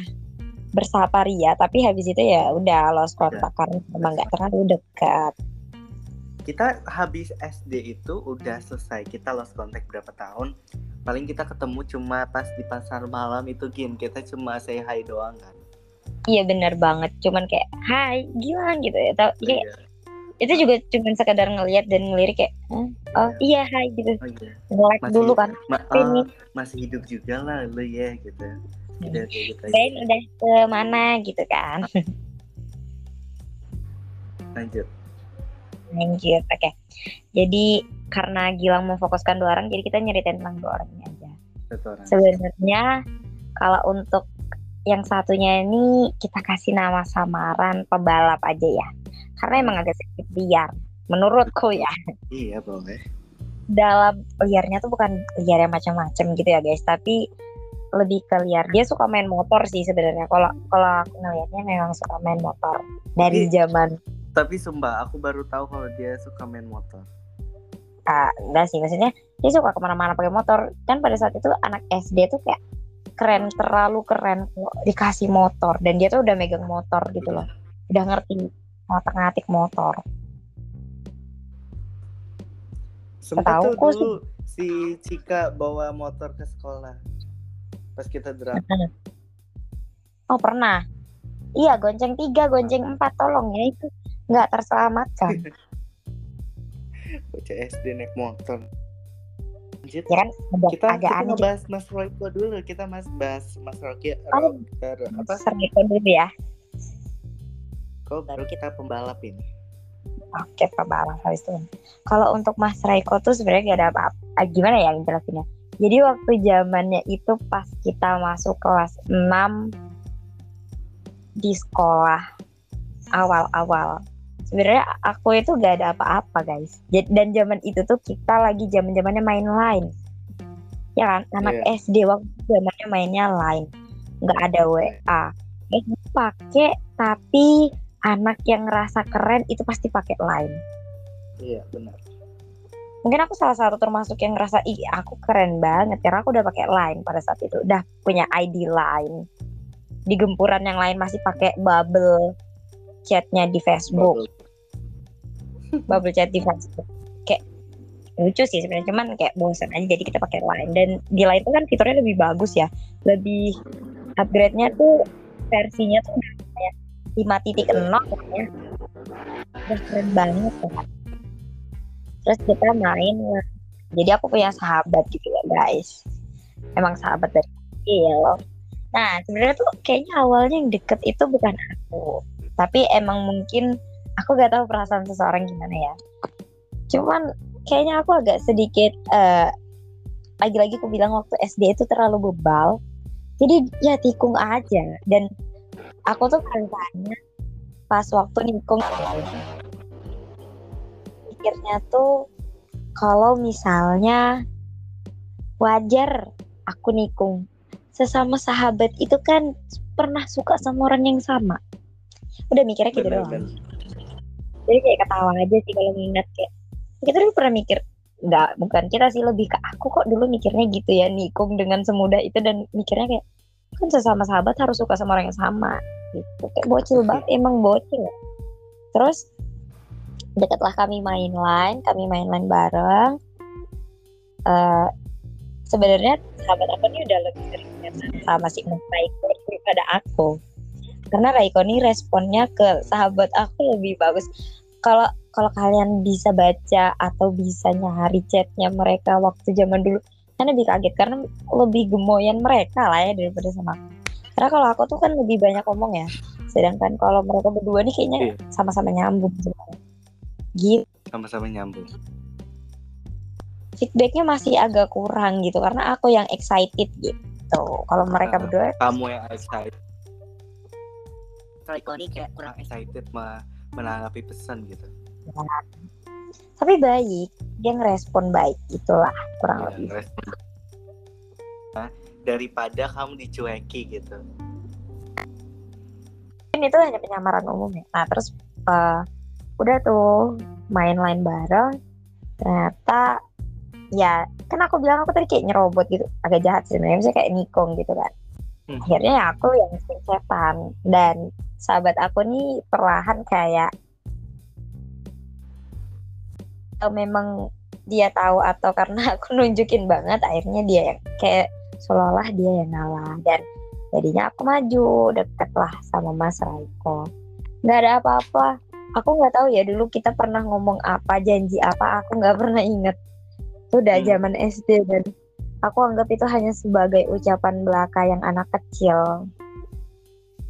bersapa Ria tapi habis itu ya udah lost kontak karena memang nggak terlalu dekat Kita habis SD itu udah selesai. Kita lost contact berapa tahun. Paling kita ketemu cuma pas di pasar malam itu game. Kita cuma say hi doang kan. iya bener banget cuman kayak hai Gilang gitu ya tau kayak Iya. Itu juga cuman sekedar ngelihat dan ngelirik kayak "Hah? oh iya hai gitu Oh iya. Masih- dulu kan Ma- Ini. oh, masih hidup juga lah lu ya gitu. Udah kayak gitu aja. kirain udah ke mana gitu kan Lanjut. Lanjut, oke. Jadi karena Gilang memfokuskan dua orang, jadi kita nyeritain tentang dua orang ini aja. Orang. Sebenarnya kalau untuk yang satunya ini kita kasih nama samaran pebalap aja ya, karena emang agak sedikit liar. Menurutku ya, Iya boleh. dalam liarnya tuh bukan liar yang macam-macam gitu ya guys, tapi lebih ke liar. Dia suka main motor sih sebenarnya. Kalau kalau aku ngelihatnya memang suka main motor dari Tapi- zaman Tapi sumpah aku baru tahu kalau dia suka main motor. ah, enggak sih maksudnya dia suka ke mana-mana pakai motor kan pada saat itu anak SD tuh kayak keren terlalu keren dikasih motor dan dia tuh udah megang motor gitu loh udah ngerti ngotak ngatik motor Sempet Tahu tuh kok dulu si Cika bawa motor ke sekolah. Pas kita drama. oh pernah iya gonceng tiga gonceng empat tolong ya itu nggak terselamatkan Bocah SD naik motor. Lanjut. ya kan Kita agak kita aneh ngebahas Mas Royko dulu. Kita mas bahas Mas Rocky Oh. Apa? Seriko dulu ya Kok baru kita pembalap ini. Oke, pembalap habis itu. Kalau untuk Mas Raiko tuh sebenarnya gak ada apa-apa. ah, Gimana ya yang jelasinnya? Jadi waktu zamannya itu pas kita masuk kelas 6 di sekolah awal-awal. Sebenarnya aku itu gak ada apa-apa guys. Dan zaman itu tuh kita lagi zaman zamannya main line. Ya kan, anak Iya. SD waktu zamannya mainnya line. Nggak ada WA. Eh, pakai tapi anak yang ngerasa keren itu pasti pakai line. Iya, benar. mungkin aku salah satu termasuk yang ngerasa ih aku keren banget karena aku udah pakai line pada saat itu. Udah punya ID line. Di gempuran yang lain masih pakai bubble chatnya di Facebook. Bubble. Chat di Facebook. Kayak lucu sih sebenarnya cuman kayak bosan aja jadi kita pakai line. Dan di line itu kan fiturnya lebih bagus ya. Lebih upgrade-nya tuh versinya tuh 5.0 ya. Udah keren banget ya. Terus kita main lah. jadi aku punya sahabat gitu ya guys. Emang sahabat dari kecil nah sebenarnya tuh kayaknya awalnya yang deket itu bukan aku. Tapi emang mungkin aku gak tahu perasaan seseorang gimana ya. Cuman kayaknya aku agak sedikit eh, lagi-lagi aku bilang waktu SD itu terlalu bebal. Jadi ya tikung aja. Dan aku tuh tanya pas waktu nikung pikirnya tuh kalau misalnya wajar aku nikung sesama sahabat itu kan pernah suka sama orang yang sama. Udah mikirnya gitu Benar, doang. benar. jadi kayak ketawa aja sih kalau nginget kayak kita dulu pernah mikir nggak bukan kita sih lebih ke aku kok dulu mikirnya gitu ya nikung dengan semudah itu dan mikirnya kayak kan sesama sahabat harus suka sama orang yang sama gitu. Kayak bocil banget emang bocil. Terus dekatlah kami main line kami main line bareng. Eh sebenarnya sahabat aku ini udah lebih sering sama si Raiko daripada aku. Karena Raiko ini responnya ke sahabat aku lebih bagus. Kalau kalau kalian bisa baca atau bisa nyari chatnya mereka waktu zaman dulu kan lebih kaget karena lebih gemoyan mereka lah ya daripada sama aku karena kalau aku tuh kan lebih banyak ngomong ya sedangkan kalau mereka berdua nih kayaknya Iya. sama-sama nyambung sebenarnya gitu Sama-sama nyambung. feedbacknya masih agak kurang gitu karena aku yang excited gitu kalau mereka Ah. berdua Kamu yang excited. Ini kayak kurang excited me- menanggapi pesan gitu. Tapi baik dia ngerespon baik gitulah kurang Ya, lebih. Nah, daripada kamu dicueki gitu. Mungkin itu hanya penyamaran umum ya nah terus eh, udah tuh main line bareng ternyata ya kan aku bilang aku tadi kayak nyerobot gitu agak jahat sebenarnya misalnya kayak nikung gitu kan Hmm. akhirnya ya aku yang sering setan dan sahabat aku nih perlahan kayak kalau memang dia tahu atau karena aku nunjukin banget akhirnya dia yang kayak seolah-olah dia yang ngalah dan jadinya aku maju deket lah sama Mas Raiko nggak ada apa-apa aku nggak tahu ya dulu kita pernah ngomong apa janji apa aku nggak pernah inget itu udah Hmm. zaman SD dan aku anggap itu hanya sebagai ucapan belaka yang anak kecil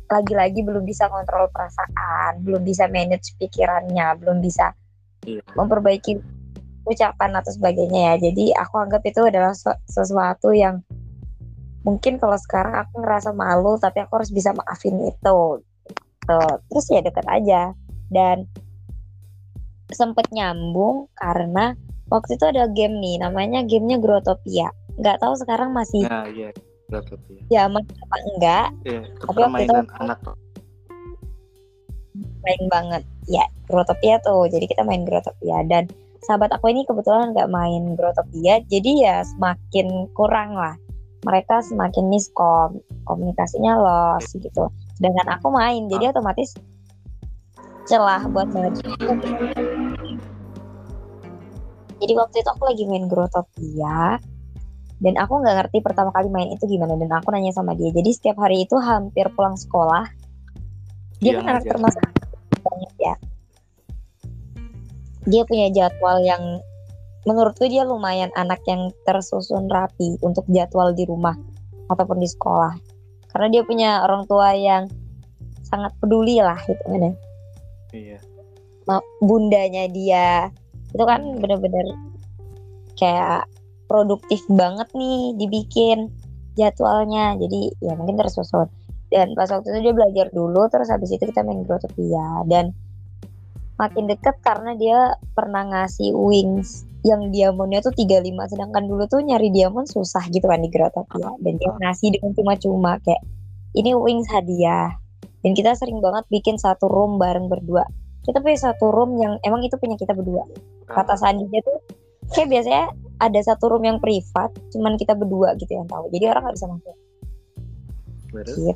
lagi-lagi belum bisa kontrol perasaan belum bisa manage pikirannya belum bisa. Memperbaiki ucapan atau sebagainya ya. Jadi aku anggap itu adalah su- sesuatu yang mungkin kalau sekarang aku ngerasa malu tapi aku harus bisa maafin itu. Gitu. terus ya deket aja. Dan sempet nyambung karena waktu itu ada game nih namanya gamenya Grotopia. Nggak tahu sekarang masih Nah, iya. Betul, iya. zaman apa enggak. Iya, Tapi waktu itu- anak. Main banget. Ya Grotopia tuh. Jadi kita main Grotopia. Dan sahabat aku ini kebetulan nggak main Grotopia. Jadi ya semakin kurang lah. Mereka semakin miskom. Komunikasinya lost gitu. Sedangkan aku main. Jadi otomatis celah buat maju jadi waktu itu aku lagi main Grotopia. Dan aku nggak ngerti pertama kali main itu gimana. Dan aku nanya sama dia. Jadi setiap hari itu hampir pulang sekolah. Dia Dia kan anak ngajar. termasuk banget ya dia punya jadwal yang menurutku dia lumayan anak yang tersusun rapi untuk jadwal di rumah ataupun di sekolah. Karena dia punya orang tua yang sangat peduli lah gitu kan ya. Iya. Bundanya dia. Itu kan bener-bener kayak produktif banget nih dibikin jadwalnya. Jadi ya mungkin terus susun dan pas waktu itu dia belajar dulu terus habis itu kita main grotopia dan makin deket karena dia pernah ngasih wings yang diamondnya tuh 35 sedangkan dulu tuh nyari diamond susah gitu kan di grotopia dan dia ngasih dengan cuma-cuma kayak ini wings hadiah. Dan kita sering banget bikin satu room bareng berdua. Kita punya satu room yang emang itu punya kita berdua. Kata Sandinya tuh kayak biasanya ada satu room yang privat cuman kita berdua gitu yang tahu. Jadi orang nggak bisa masuk. Gitu.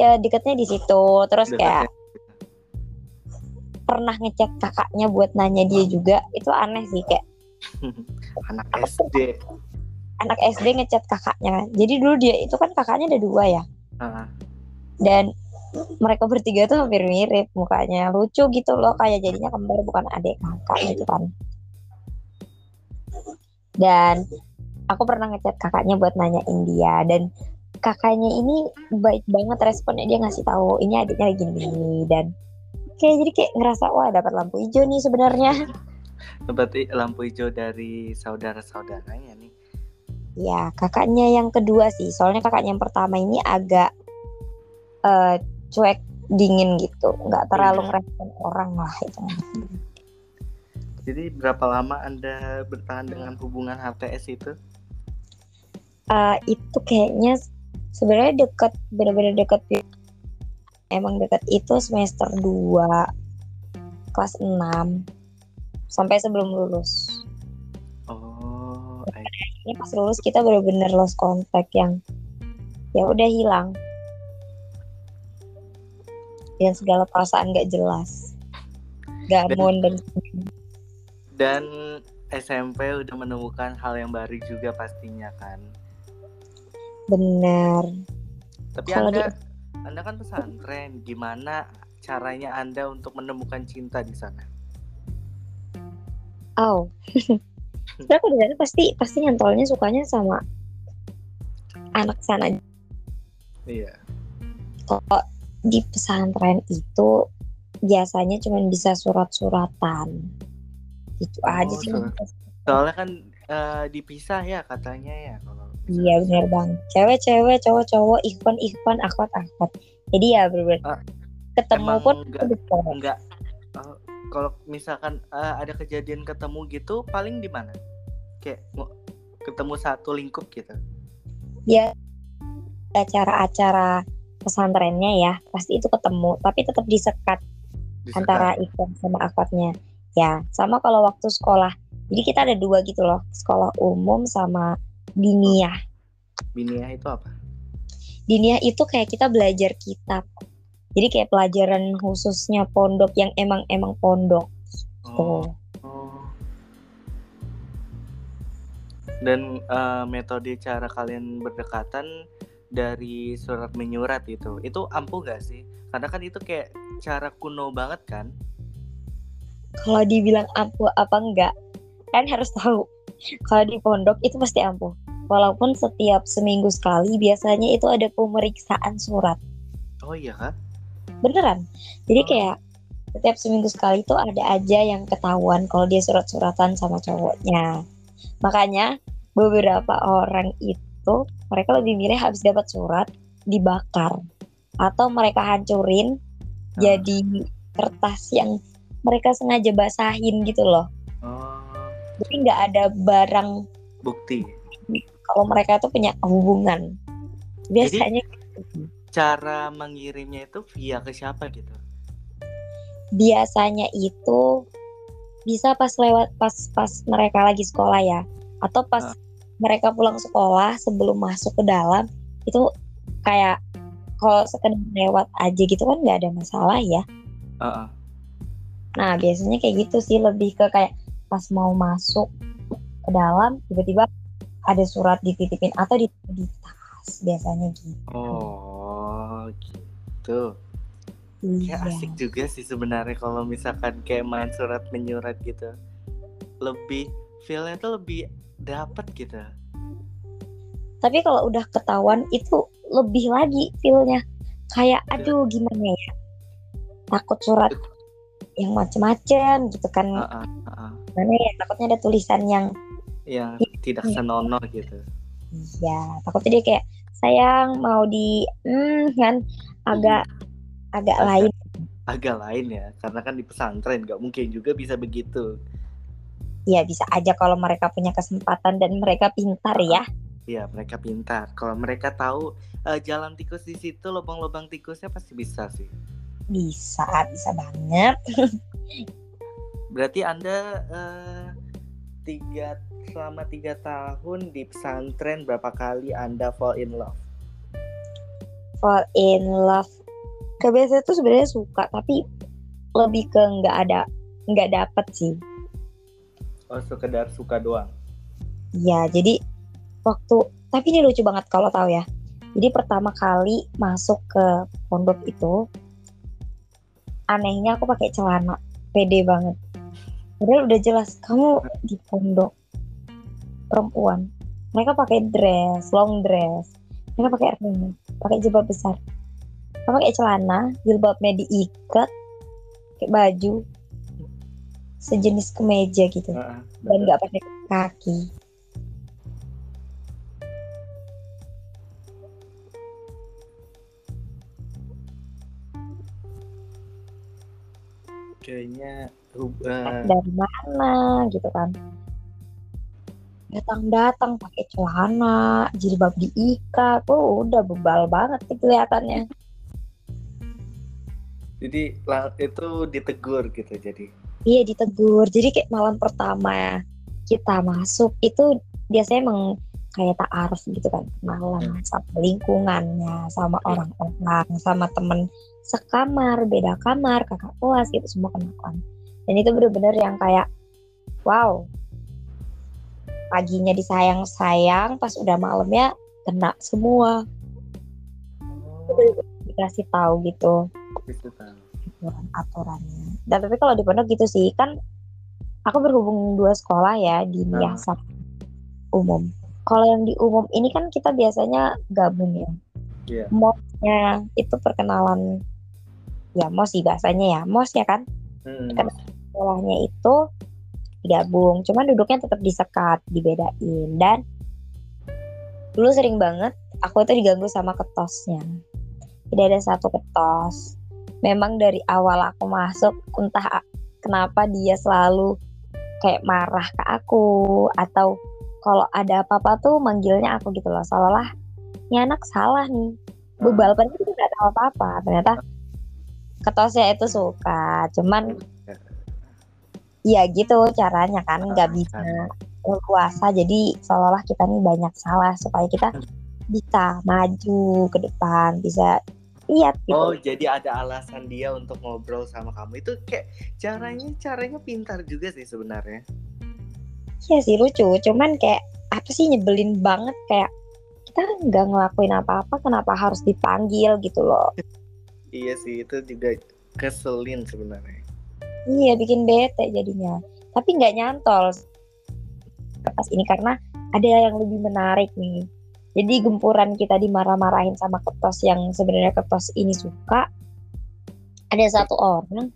ya dekatnya di situ. Terus kayak pernah ngecek kakaknya buat nanya dia juga itu aneh sih kayak anak SD anak SD ngechat kakaknya jadi dulu dia itu kan kakaknya ada dua ya? Uh. dan mereka bertiga tuh hampir mirip mukanya. Lucu gitu loh kayak jadinya kembar bukan adik kakak gitu kan. Dan aku pernah ngechat kakaknya buat nanyain dia. Dan kakaknya ini baik banget responnya dia ngasih tahu ini adiknya lagi gini dan kayak jadi kayak ngerasa wah dapat lampu hijau nih sebenarnya. Dapat lampu hijau dari saudara-saudaranya nih. Ya kakaknya yang kedua sih. Soalnya kakaknya yang pertama ini agak uh, cuek dingin gitu. Nggak terlalu iya. ngerespon orang lah itu. Jadi berapa lama anda bertahan dengan hubungan HTS itu? Uh, itu kayaknya sebenarnya dekat benar-benar dekat emang dekat itu semester 2 kelas 6 sampai sebelum lulus. Oh ini pas lulus kita benar-benar lost contact yang ya udah hilang. Dan segala perasaan gak jelas. Gamon dan dan SMP udah menemukan hal yang baru juga pastinya kan? Benar tapi Kalo anda di... anda kan pesantren gimana caranya anda untuk menemukan cinta di sana? Oh Sebenernya aku di pasti pasti nyantolnya sukanya sama anak sana. Iya. Kok di pesantren itu biasanya cuma bisa surat-suratan. Itu oh, aja sih. soalnya kan uh, dipisah ya katanya ya kalau iya benar bang. Cewek-cewek cowok-cowok ikhwan ikhwan akhwat akhwat jadi ya bener uh, ketemu pun enggak, enggak uh, kalau misalkan uh, ada kejadian ketemu gitu paling di mana? Kayak ketemu satu lingkup gitu? Ya acara-acara pesantrennya ya pasti itu ketemu tapi tetap disekat, disekat. antara ikhwan sama akhwatnya. Ya sama kalau waktu sekolah. Jadi kita ada dua gitu loh sekolah umum sama diniyah diniyah itu apa? Diniyah itu kayak kita belajar kitab. Jadi kayak pelajaran khususnya pondok yang emang emang pondok. Oh. oh. dan uh, metode cara kalian berdekatan dari surat menyurat itu itu ampuh gak sih? Karena kan itu kayak cara kuno banget kan? Kalau dibilang ampuh apa enggak kan harus tahu. Kalau di pondok itu pasti ampuh walaupun setiap seminggu sekali biasanya itu ada pemeriksaan surat oh iya kan beneran jadi kayak setiap seminggu sekali itu ada aja yang ketahuan kalau dia surat-suratan sama cowoknya makanya beberapa orang itu mereka lebih milih habis dapat surat dibakar atau mereka hancurin hmm. jadi kertas yang mereka sengaja basahin gitu loh. Oh. Jadi nggak ada barang bukti. Kalau mereka tuh punya hubungan. Biasanya Jadi, cara mengirimnya itu via ke siapa gitu? Biasanya itu bisa pas lewat pas pas mereka lagi sekolah ya atau pas uh. mereka pulang sekolah sebelum masuk ke dalam itu kayak kalau sekedar lewat aja gitu kan nggak ada masalah ya. Uh -uh. Nah biasanya kayak gitu sih lebih ke kayak pas mau masuk ke dalam tiba-tiba ada surat dititipin atau di, di tas biasanya gitu. Oh gitu. Iya. Kayak asik juga sih sebenarnya kalau misalkan kayak main surat menyurat gitu. Lebih feelnya tuh lebih dapet gitu. Tapi kalau udah ketahuan itu lebih lagi feelnya. Kayak aduh gimana ya. Takut surat yang macem-macem gitu kan uh, uh, uh, mana ya takutnya ada tulisan yang yang tidak Iya. senonoh gitu Iya, takutnya dia kayak sayang mau di hmm, kan agak agak Agak- lain. agak lain ya karena kan di pesantren nggak mungkin juga bisa begitu Ya bisa aja kalau mereka punya kesempatan dan mereka pintar ya. Iya mereka pintar kalau mereka tahu eh, jalan tikus di situ lubang-lubang tikusnya pasti bisa sih Bisa, bisa banget. berarti anda eh, tiga selama tiga tahun di pesantren berapa kali anda fall in love Fall in love. Kebiasaan tuh sebenarnya suka, tapi lebih ke nggak ada nggak dapet sih. oh sekedar suka doang Iya, jadi waktu tapi ini lucu banget kalau tahu ya. Jadi pertama kali masuk ke pondok itu anehnya aku pakai celana, pede banget. Padahal udah jelas kamu di pondok perempuan. Mereka pakai dress, long dress. Mereka pakai ring, pakai jilbab besar. Mereka pakai celana, jilbabnya diikat, pakai baju sejenis kemeja gitu Heeh, dan nggak pakai kaki. kayaknya hub- eh, dari mana gitu kan datang-datang pakai celana jilbab diikat oh udah bebal banget sih kelihatannya. Jadi itu ditegur gitu jadi. Iya ditegur. Jadi kayak malam pertama kita masuk itu biasanya emang kayak ta'aruf gitu kan. Malam sama lingkungannya sama orang-orang sama temen sekamar beda kamar kakak kelas gitu semua kenalan dan itu bener-bener yang kayak wow paginya disayang-sayang pas udah malamnya kena semua dikasih tahu gitu Itu tahu. aturan aturannya dan tapi kalau di pondok gitu sih kan aku berhubung dua sekolah ya di Ah. biasa umum kalau yang di umum ini kan kita biasanya gabung ya Iya. mosnya itu perkenalan ya mos sih bahasanya ya mos ya kan Hmm. Kan- sekolahnya itu gabung cuman duduknya tetap disekat dibedain. Dan dulu sering banget aku itu diganggu sama ketosnya. Jadi ada satu ketos. Memang dari awal aku masuk entah kenapa dia selalu kayak marah ke aku atau kalau ada apa-apa tuh manggilnya aku gitu loh. Seolah ini anak salah nih. Bebal kita nggak tahu apa-apa. Ternyata ketosnya itu suka. Cuman ya gitu caranya kan nggak bisa berkuasa jadi seolah kita nih banyak salah supaya kita bisa maju ke depan bisa lihat gitu. Oh, jadi ada alasan dia untuk ngobrol sama kamu. Itu kayak caranya caranya pintar juga sih sebenarnya. Iya sih lucu. Cuman kayak apa sih nyebelin banget. Kayak kita nggak ngelakuin apa-apa kenapa harus dipanggil gitu loh. Iya sih, itu juga keselin sebenarnya. Iya bikin bete jadinya tapi nggak nyantol pas ini karena ada yang lebih menarik nih jadi gempuran kita dimarah-marahin sama ketos yang sebenarnya ketos ini suka ada satu orang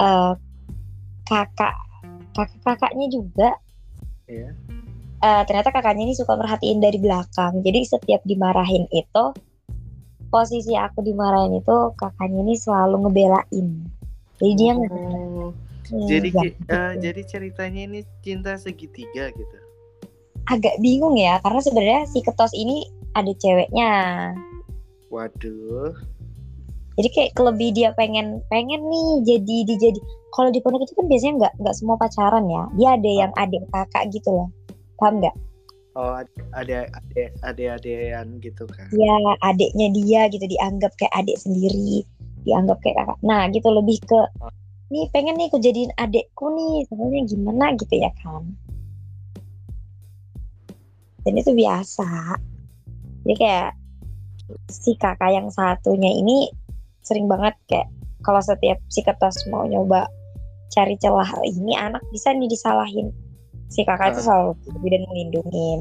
eh, kakak kakak kakaknya juga Iya. eh, ternyata kakaknya ini suka merhatiin dari belakang. Jadi setiap dimarahin itu, posisi aku dimarahin itu kakaknya ini selalu ngebelain. Jadi dia nggak Oh, Hmm, jadi ya, jadi ceritanya ini cinta segitiga gitu. agak bingung ya karena sebenarnya si ketos ini ada ceweknya. Waduh. Jadi kayak kelebih dia pengen pengen nih jadi dijadi. Kalau di pondok itu kan biasanya nggak nggak semua pacaran ya. Dia ada yang adik kakak gitu loh. Paham nggak? Oh, ad- ada ada ada adean gitu kan. ya adiknya dia gitu dianggap kayak adik sendiri dianggap kayak kakak. Nah gitu lebih ke nih pengen nih aku jadiin adikku nih sebenarnya gimana? Gitu ya kan. Dan itu biasa. Jadi kayak si kakak yang satunya ini sering banget kayak kalau setiap si ketos mau nyoba cari celah ini anak bisa nih disalahin. Si kakak itu Ah. selalu lebih dan melindungin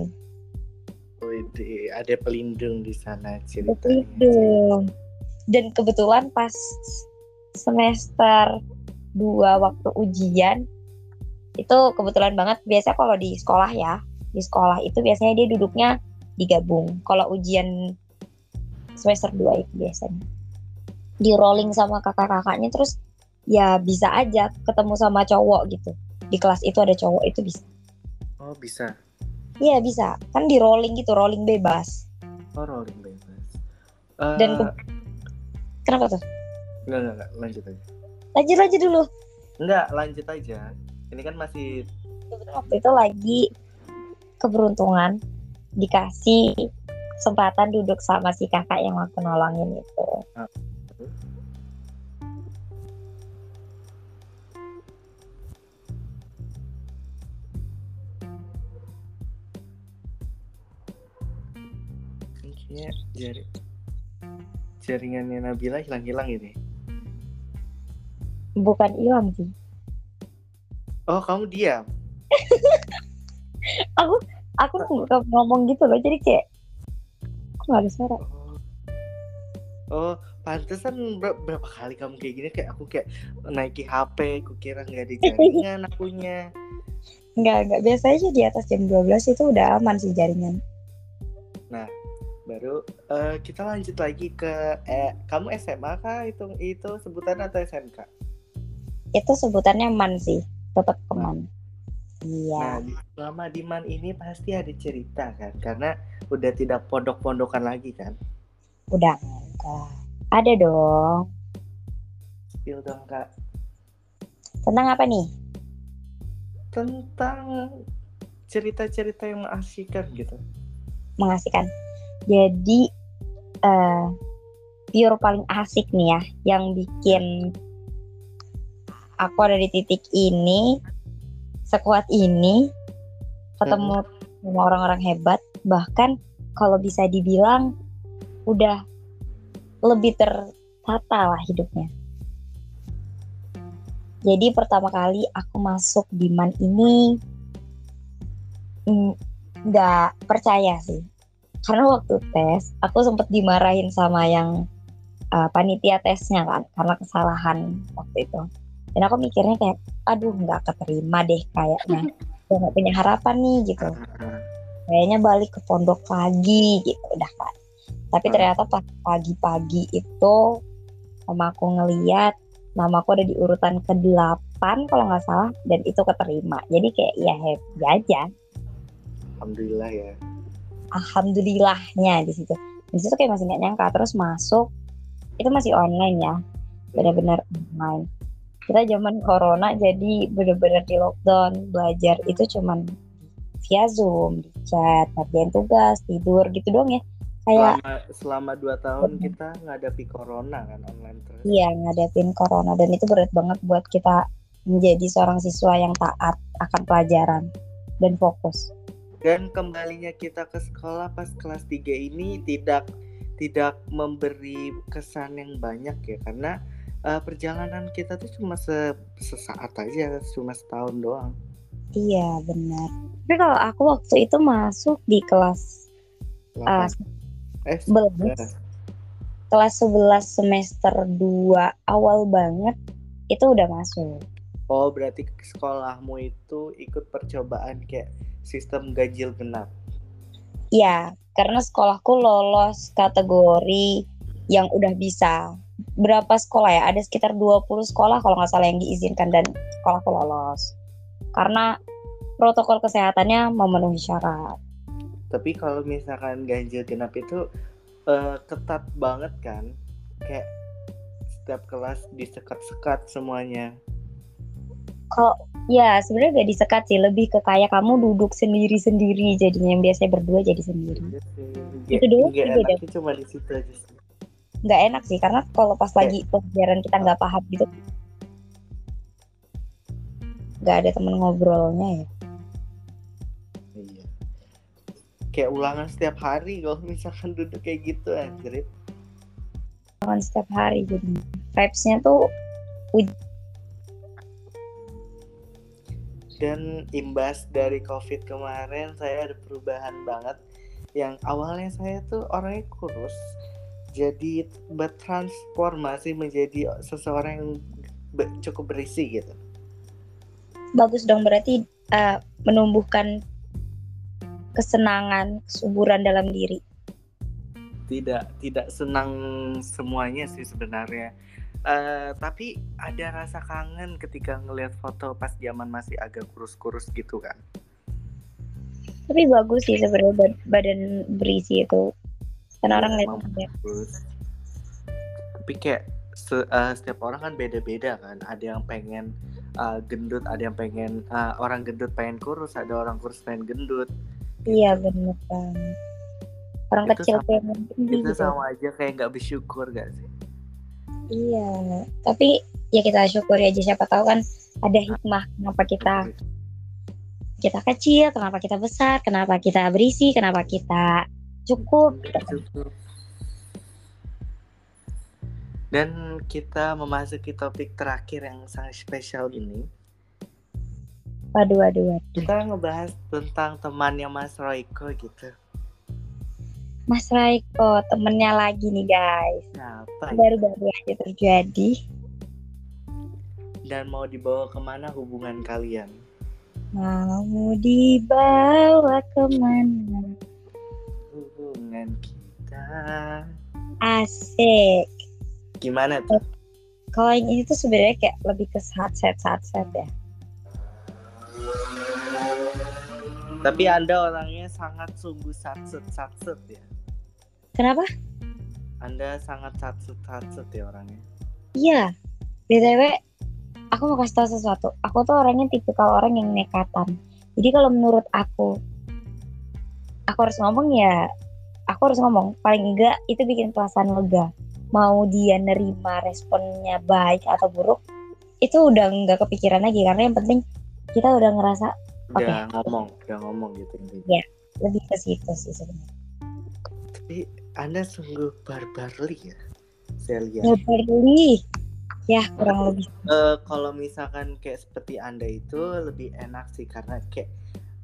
Wih, ada pelindung di sana ceritanya. Betul. Dan kebetulan pas semester 2 waktu ujian itu kebetulan banget. Biasa kalau di sekolah ya di sekolah itu biasanya dia duduknya digabung. Kalau ujian semester 2 itu biasanya. Di rolling sama kakak-kakaknya terus ya bisa aja ketemu sama cowok gitu. Di kelas itu ada cowok itu bisa. Oh bisa. Iya bisa. Kan di rolling gitu rolling bebas. Oh rolling bebas. Uh, dan ke- kenapa tuh? Enggak, enggak enggak. Lanjut aja. Lanjut aja dulu. Enggak lanjut aja. Ini kan masih waktu itu lagi keberuntungan dikasih kesempatan duduk sama si kakak yang waktu nolongin itu. Ah. jari jaringannya Nabila hilang-hilang ini Bukan hilang sih. oh kamu diam Aku aku nggak ngomong gitu loh, jadi kayak aku nggak ada suara. oh oh pantesan ber- berapa kali kamu kayak gini kayak aku kayak naiki HP aku kira nggak ada jaringan akunya Nggak nggak biasa aja di atas jam 12 itu udah aman sih jaringan. Baru eh, kita lanjut lagi ke eh, kamu SMA kah itu itu sebutan atau SMK Itu sebutannya man sih, tetap keman. Iya. Nah, di- selama di MAN ini pasti ada cerita kan, karena udah tidak pondok-pondokan lagi kan. Udah enggak. Ada dong. Spill dong kak Tentang apa nih? tentang cerita-cerita yang mengasihkan gitu. mengasihkan. Jadi eh pure paling asik nih ya yang bikin aku ada di titik ini sekuat ini ketemu sama orang-orang hebat. Bahkan kalau bisa dibilang udah lebih tertata lah hidupnya. Jadi pertama kali aku masuk di MAN ini mm, nggak percaya sih karena waktu tes aku sempat dimarahin sama yang uh, panitia tesnya kan karena kesalahan waktu itu. Dan aku mikirnya kayak aduh nggak keterima deh kayaknya. Udah nggak punya harapan nih gitu. Kayaknya balik ke pondok lagi gitu. Udah kan. Tapi Hmm. ternyata pas pagi-pagi itu sama aku ngeliat nama aku ada di urutan ke-8 kalau nggak salah dan itu keterima. Jadi kayak ya happy aja. Alhamdulillah ya. Alhamdulillahnya di situ. Di situ kayak masih nggak nyangka. Terus masuk itu masih online ya. Benar-benar online. Kita zaman corona jadi benar-benar di lockdown. Belajar itu cuman via zoom di chat ngerjain tugas tidur gitu doang ya. Kayak Selama selama dua tahun kita ngadapi corona kan online terus. iya ngadepin corona. Dan itu berat banget buat kita menjadi seorang siswa yang taat akan pelajaran dan fokus Dan kembalinya kita ke sekolah pas kelas 3 ini tidak tidak memberi kesan yang banyak ya. Karena eh, perjalanan kita tuh cuma se- sesaat aja, cuma setahun doang. iya benar. Tapi kalau aku waktu itu masuk di kelas uh, eh, 11 kelas 11 semester 2 awal banget itu udah masuk. Oh, berarti sekolahmu itu ikut percobaan kayak sistem ganjil genap. Iya, karena sekolahku lolos kategori yang udah bisa. Berapa sekolah ya? Ada sekitar 20 sekolah kalau nggak salah yang diizinkan dan sekolahku lolos. Karena protokol kesehatannya memenuhi syarat. Tapi kalau misalkan ganjil genap itu eh, ketat banget kan? Kayak setiap kelas disekat-sekat semuanya. Kalau ya sebenarnya gak disekat sih, lebih ke kayak kamu duduk sendiri-sendiri jadinya yang biasanya berdua jadi sendiri. Iya sih. Itu Nggak sih beda. cuma di situ aja sih. nggak enak sih karena kalau pas lagi pelajaran kita nggak paham gitu nggak ada temen ngobrolnya ya Iya. Kayak ulangan setiap hari kalau misalkan duduk kayak gitu anjir. Jangan setiap hari jadi vibes-nya tuh Dan imbas dari COVID kemarin saya ada perubahan banget. Yang awalnya saya tuh orangnya kurus, jadi bertransformasi menjadi seseorang yang be- cukup berisi gitu. bagus dong berarti eh, menumbuhkan kesenangan kesuburan dalam diri tidak tidak senang semuanya sih sebenarnya Uh, tapi ada rasa kangen ketika ngelihat foto pas zaman masih agak kurus-kurus gitu kan. Tapi bagus sih sebenarnya badan berisi itu. Kan orang Ya, lihat emang aja. bagus. Tapi kayak se- uh, setiap orang kan beda-beda kan. Ada yang pengen uh, gendut, ada yang pengen uh, orang gendut pengen kurus, ada orang kurus pengen gendut. Iya bener banget. Orang Itu kecil sama- pengen tinggi Itu gitu. sama aja kayak nggak bersyukur gak sih? Iya. Tapi ya kita syukuri aja siapa tahu kan ada hikmah kenapa kita kita kecil, kenapa kita besar, kenapa kita berisi, kenapa kita cukup. gitu kan. Cukup. Dan kita memasuki topik terakhir yang sangat spesial ini. Waduh, waduh, waduh. Kita ngebahas tentang temannya Mas Royko gitu. Mas Raiko temennya lagi nih guys. Siapa? Baru-baru aja terjadi. Dan mau dibawa ke mana hubungan kalian? Mau dibawa ke mana? Hubungan kita. Asik. Gimana tuh? Kalau yang ini tuh sebenarnya kayak lebih ke saat-saat saat-saat ya. Tapi Anda orangnya sangat sungguh satset satset ya. Kenapa? Anda sangat satset ya orangnya. Iya. BTW, aku mau kasih tahu sesuatu. Aku tuh orangnya tipikal orang yang nekatan. Jadi kalau menurut aku, aku harus ngomong ya, aku harus ngomong. Paling enggak itu bikin perasaan lega. Mau dia nerima responnya baik atau buruk, itu udah nggak kepikiran lagi. Karena yang penting kita udah ngerasa Udah ngomong, udah ngomong gitu intinya. lebih ke situ sih sebenarnya. Tapi Anda sungguh barbarly ya. Saya lihat. Ya beli. Ya kurang lebih. Eh, kalau misalkan kayak seperti anda itu lebih enak sih karena kayak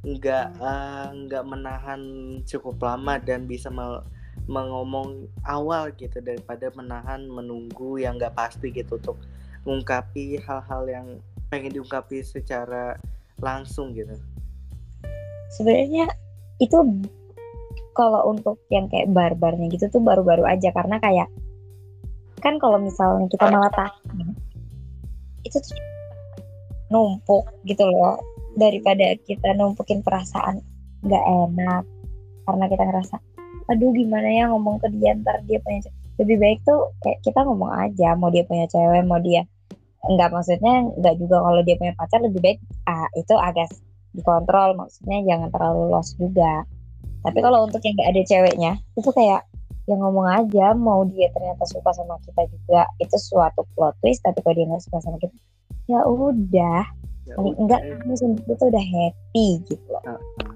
nggak eh, nggak menahan cukup lama dan bisa me- mengomong awal gitu daripada menahan menunggu yang nggak pasti gitu untuk mengungkapi hal-hal yang pengen diungkapi secara langsung gitu. sebenarnya itu kalau untuk yang kayak barbarnya gitu tuh baru-baru aja karena kayak kan kalau misalnya kita malah itu tuh numpuk gitu loh daripada kita numpukin perasaan nggak enak karena kita ngerasa aduh gimana ya ngomong ke dia ntar dia punya ce- lebih baik tuh kayak kita ngomong aja mau dia punya cewek mau dia nggak maksudnya nggak juga kalau dia punya pacar lebih baik ah itu agak dikontrol maksudnya jangan terlalu los juga tapi kalau untuk yang nggak ada ceweknya itu kayak yang ngomong aja mau dia ternyata suka sama kita juga itu suatu plot twist tapi kalau dia nggak suka sama kita ya udah. Ya paling enggak kamu sendiri tuh udah happy gitu loh. Uh-uh.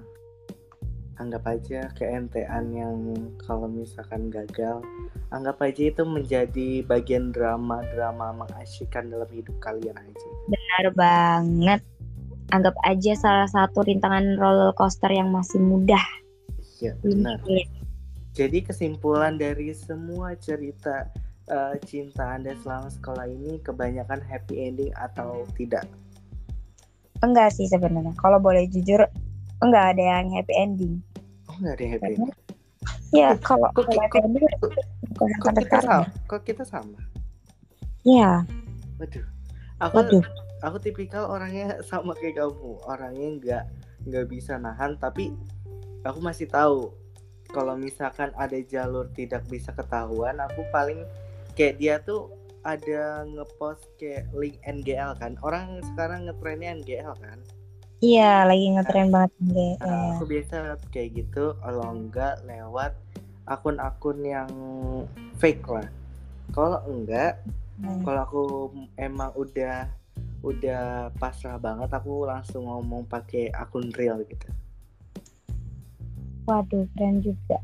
anggap aja keentean yang kalau misalkan gagal anggap aja itu menjadi bagian drama-drama mengasyikkan dalam hidup kalian aja. Benar banget. Anggap aja salah satu rintangan roller coaster yang masih mudah iya benar. Jadi kesimpulan dari semua cerita eh, cinta anda selama sekolah ini kebanyakan happy ending atau tidak? Enggak sih sebenarnya. Kalau boleh jujur enggak ada yang happy ending. Oh nggak ada yang happy ending? Ya kalau Kok- kalau kok- happy ending bukan kok sampai kita sama? Kok kita sama? Ya waduh. Aku waduh. aku tipikal orangnya sama kayak kamu. Orangnya nggak nggak bisa nahan tapi aku masih tahu kalau misalkan ada jalur tidak bisa ketahuan aku paling kayak dia tuh ada ngepost kayak link NGL kan. Orang sekarang ngetrennya NGL kan? Iya lagi ngetren banget deh Nah, aku biasa kayak gitu kalau enggak lewat akun-akun yang fake lah. Kalau enggak kalau aku emang udah udah pasrah banget aku langsung ngomong pakai akun real gitu waduh keren juga.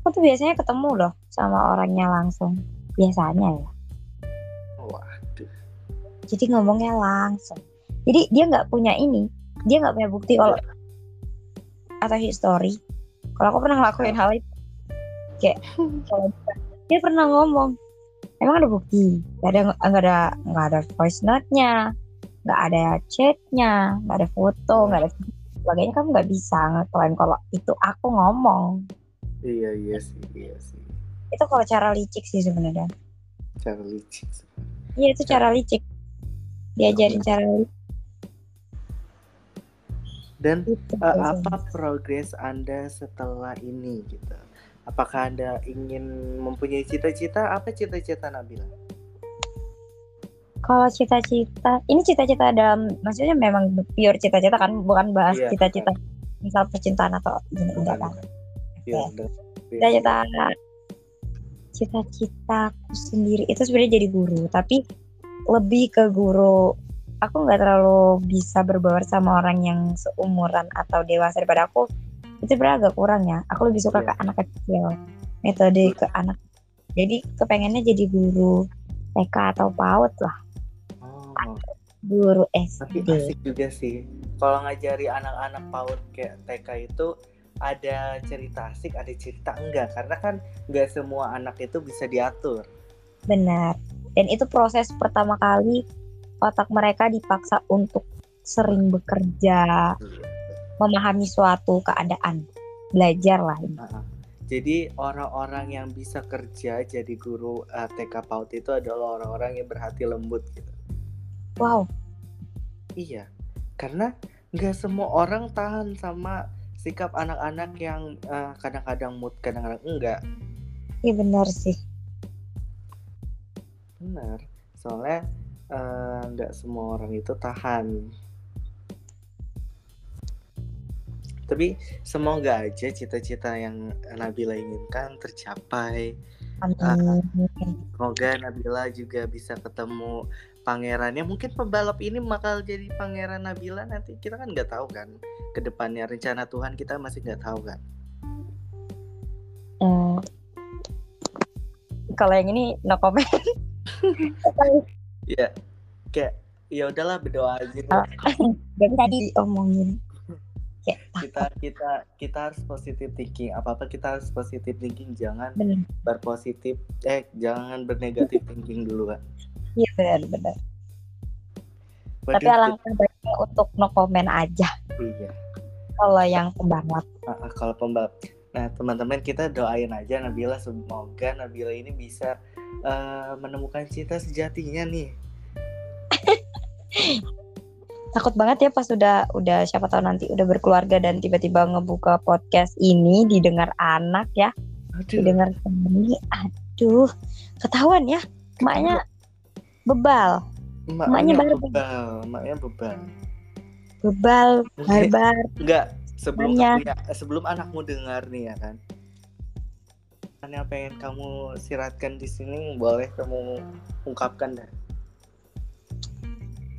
Aku tuh biasanya ketemu loh sama orangnya langsung. Biasanya ya. Waduh. Jadi ngomongnya langsung. Jadi dia nggak punya ini dia nggak punya bukti kalau atau history. Kalau aku pernah ngelakuin hal itu kayak kalau dia pernah ngomong emang ada bukti? Nggak ada nggak ada nggak ada voice note-nya nggak ada chatnya nggak ada foto nggak ada sebagainya kamu nggak bisa ngeklaim kalau itu aku ngomong. Iya iya sih iya sih. Itu kalau cara licik sih sebenarnya. Cara licik iya itu cara licik. Diajarin cara licik. Dan gitu, uh, apa progres anda setelah ini gitu? Apakah anda ingin mempunyai cita-cita? Apa cita-cita Nabila kalau cita-cita ini cita-cita dalam maksudnya memang pure cita-cita kan bukan bahas Iya, cita-cita misal percintaan atau gini enggak kan Iya, cita-cita cita-citaku sendiri itu sebenarnya jadi guru tapi lebih ke guru aku nggak terlalu bisa berbaur sama orang yang seumuran atau dewasa daripada aku itu sebenarnya agak kurang ya. Aku lebih suka Iya. ke anak kecil metode ke anak jadi kepengennya jadi guru TK atau PAUD lah Guru tapi SD asik juga sih. Kalau ngajari anak-anak PAUD kayak TK itu ada cerita asik ada cerita enggak? Karena kan enggak semua anak itu bisa diatur. Benar. Dan itu proses pertama kali otak mereka dipaksa untuk sering bekerja memahami suatu keadaan. Belajar lah ini. Nah, Jadi orang-orang yang bisa kerja jadi guru eh, TK PAUD itu adalah orang-orang yang berhati lembut gitu. Wow Iya, karena nggak semua orang tahan sama sikap anak-anak yang eh, kadang-kadang mood, kadang-kadang enggak. iya benar sih Benar, soalnya eh, nggak semua orang itu tahan. Tapi semoga aja cita-cita yang Nabila inginkan tercapai. amin Semoga Nabila juga bisa ketemu pangerannya. Mungkin pembalap ini bakal jadi pangeran Nabila nanti. Kita kan nggak tahu kan. Ke depannya rencana Tuhan kita masih nggak tahu kan. Eh, kalau yang ini no comment Iya. Kayak ya udahlah berdoa aja. deh. gak bisa diomongin kayak Kita kita kita harus positif thinking. Apa apa kita harus positif thinking. Jangan benar berpositif. Eh jangan bernegatif thinking dulu kan. Iya benar benar. Tapi alangkah baiknya untuk no comment aja. Iya. kalau yang pembalap. Ah, kalau pembalap. Nah, teman-teman kita doain aja Nabila. Semoga Nabila ini bisa eh, menemukan cinta sejatinya nih. takut banget ya pas udah udah siapa tahu nanti udah berkeluarga dan tiba-tiba ngebuka podcast ini didengar anak ya. Aduh, didengar suami aduh ketahuan ya. Maknya bebal emaknya emaknya baru- bebal, emaknya bebal. bebal barbar Enggak, sebelum kamu ya- sebelum anakmu dengar nih ya kan. Kan yang pengen kamu siratkan di sini boleh kamu ungkapkan dah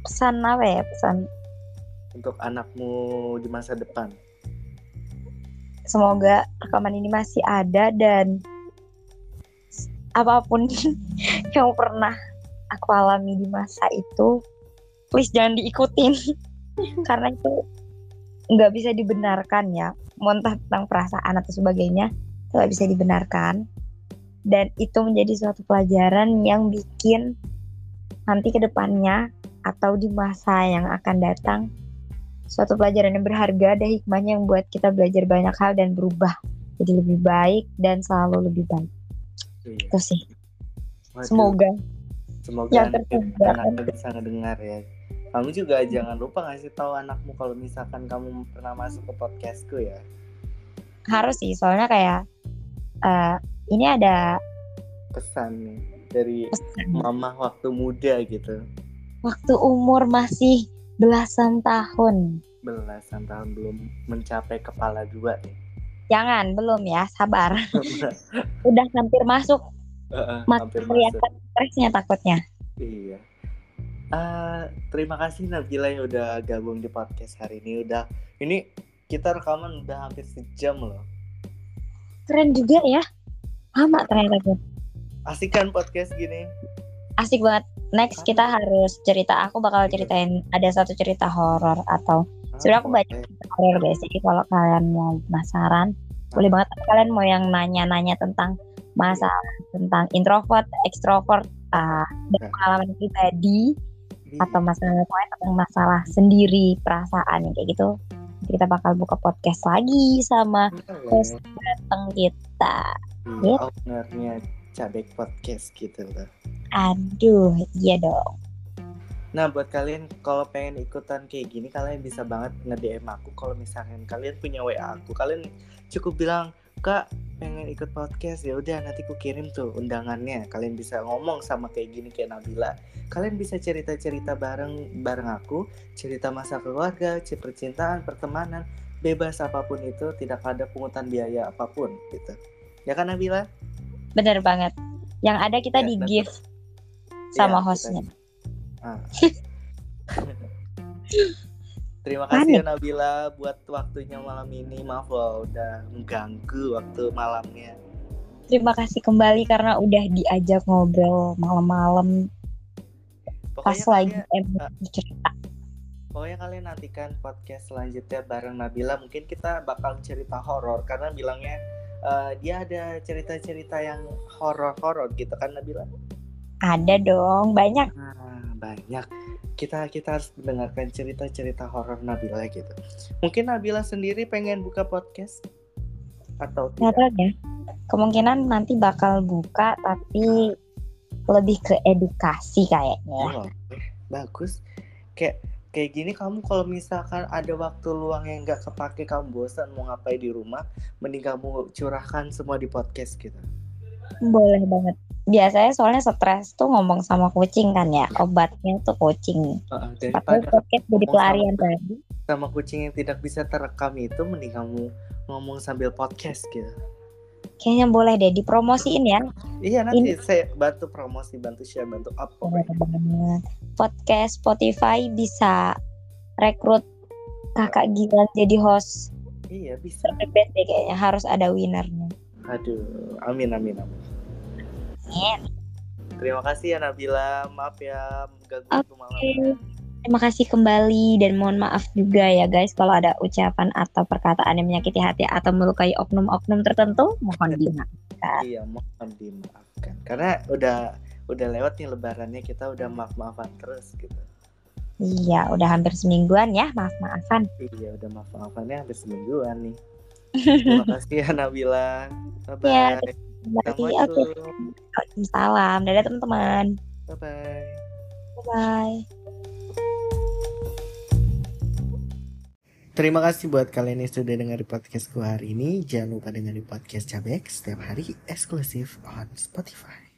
pesan apa ya pesan untuk anakmu di masa depan. semoga rekaman ini masih ada dan apa pun yang pernah aku alami di masa itu please jangan diikutin. Karena itu nggak bisa dibenarkan ya. Mau entah tentang perasaan atau sebagainya itu nggak bisa dibenarkan. Dan itu menjadi suatu pelajaran yang bikin nanti ke depannya atau di masa yang akan datang suatu pelajaran yang berharga ada hikmahnya yang buat kita belajar banyak hal dan berubah jadi lebih baik dan selalu lebih baik. Iya. itu sih. Waduh, semoga semoga yang tersebar. anaknya bisa ngedengar ya. Kamu juga jangan lupa ngasih tahu anakmu kalau misalkan kamu pernah masuk ke podcastku ya. harus sih soalnya kayak eh, ini ada Pesan nih dari pesan. mama waktu muda gitu. waktu umur masih belasan tahun Belasan tahun belum mencapai kepala dua nih. jangan belum ya sabar udah hampir masuk Hampir masuk. kelihatan stresnya takutnya Iya. Ah, terima kasih Nabila yang udah gabung di podcast hari ini. Udah ini kita rekaman udah hampir sejam loh. keren juga ya lama ternyata tuh Asik kan podcast gini? asik banget next kita harus cerita aku bakal ceritain ada satu cerita horor atau Sebenarnya aku banyak Oke. horor guys jadi kalau kalian mau penasaran boleh banget kalian mau yang nanya-nanya tentang masalah tentang introvert, extrovert, uh, dan Nah. pengalaman pribadi Di- atau masalah pokoknya tentang masalah sendiri perasaan yang kayak gitu kita bakal buka podcast lagi sama host datang kita. Iya, ownernya Cabek Podcast gitu loh. Aduh, iya dong. Nah buat kalian kalau pengen ikutan kayak gini kalian bisa banget nge-DM aku kalau misalkan kalian punya WA aku kalian cukup bilang kak pengen ikut podcast ya udah nanti ku kirim tuh undangannya kalian bisa ngomong sama kayak gini kayak Nabila kalian bisa cerita cerita bareng bareng aku cerita masa keluarga cerita percintaan pertemanan bebas apa pun itu tidak ada pungutan biaya apa pun gitu ya kan Nabila Bener banget. Yang ada kita Ya, di gift sama Iya, hostnya. kita- Ah. Terima kasih ya Nabila buat waktunya malam ini. Maaf loh udah mengganggu waktu malamnya. Terima kasih kembali karena udah diajak ngobrol malam-malam pas lagi kalian, emosi cerita. pokoknya kalian nantikan podcast selanjutnya bareng Nabila. Mungkin kita bakal cerita horor karena bilangnya eh, dia ada cerita-cerita yang horor-horor gitu kan Nabila. Ada dong, banyak. Nah, banyak. Kita kita harus mendengarkan cerita-cerita horor Nabila gitu. Mungkin Nabila sendiri pengen buka podcast atau tidak? tahu ya. Kemungkinan nanti bakal buka tapi lebih ke edukasi kayaknya. Oh, bagus. Kayak kayak gini kamu kalau misalkan ada waktu luang yang nggak kepake kamu bosan mau ngapain di rumah, mending kamu curahkan semua di podcast gitu. Boleh banget. Biasanya soalnya stres tuh ngomong sama kucing kan ya. Obatnya tuh kucing. Heeh, Tapi daripada podcast jadi pelarian sama- tadi. sama kucing yang tidak bisa terekam itu, mending kamu ngomong sambil podcast gitu. Kayaknya boleh deh dipromosiin ya. Iya nanti saya bantu promosi, bantu share, bantu up. Banget. Podcast Spotify bisa rekrut kakak Gilang jadi host. Iya bisa. Best deh kayaknya harus ada winernya. Aduh, amin amin amin. Terima kasih ya Nabila, maaf ya ganggu waktu malam. Terima kasih kembali dan mohon maaf juga ya guys kalau ada ucapan atau perkataan yang menyakiti hati atau melukai oknum-oknum tertentu mohon dimaafkan. Iya, mohon dimaafkan. Karena udah udah lewat nih lebarannya kita udah maaf-maafan terus gitu. Iya, udah hampir semingguan ya maaf-maafan. Iya, udah maaf-maafannya hampir semingguan nih. Terima kasih ya Nabila. Bye bye. Ya, Berarti oke. Assalamualaikum. Waalaikumsalam. Dadah teman-teman. Bye bye. Bye. Terima kasih buat kalian yang sudah dengar podcastku hari ini. Jangan lupa dengerin podcast Cabek setiap hari eksklusif on Spotify.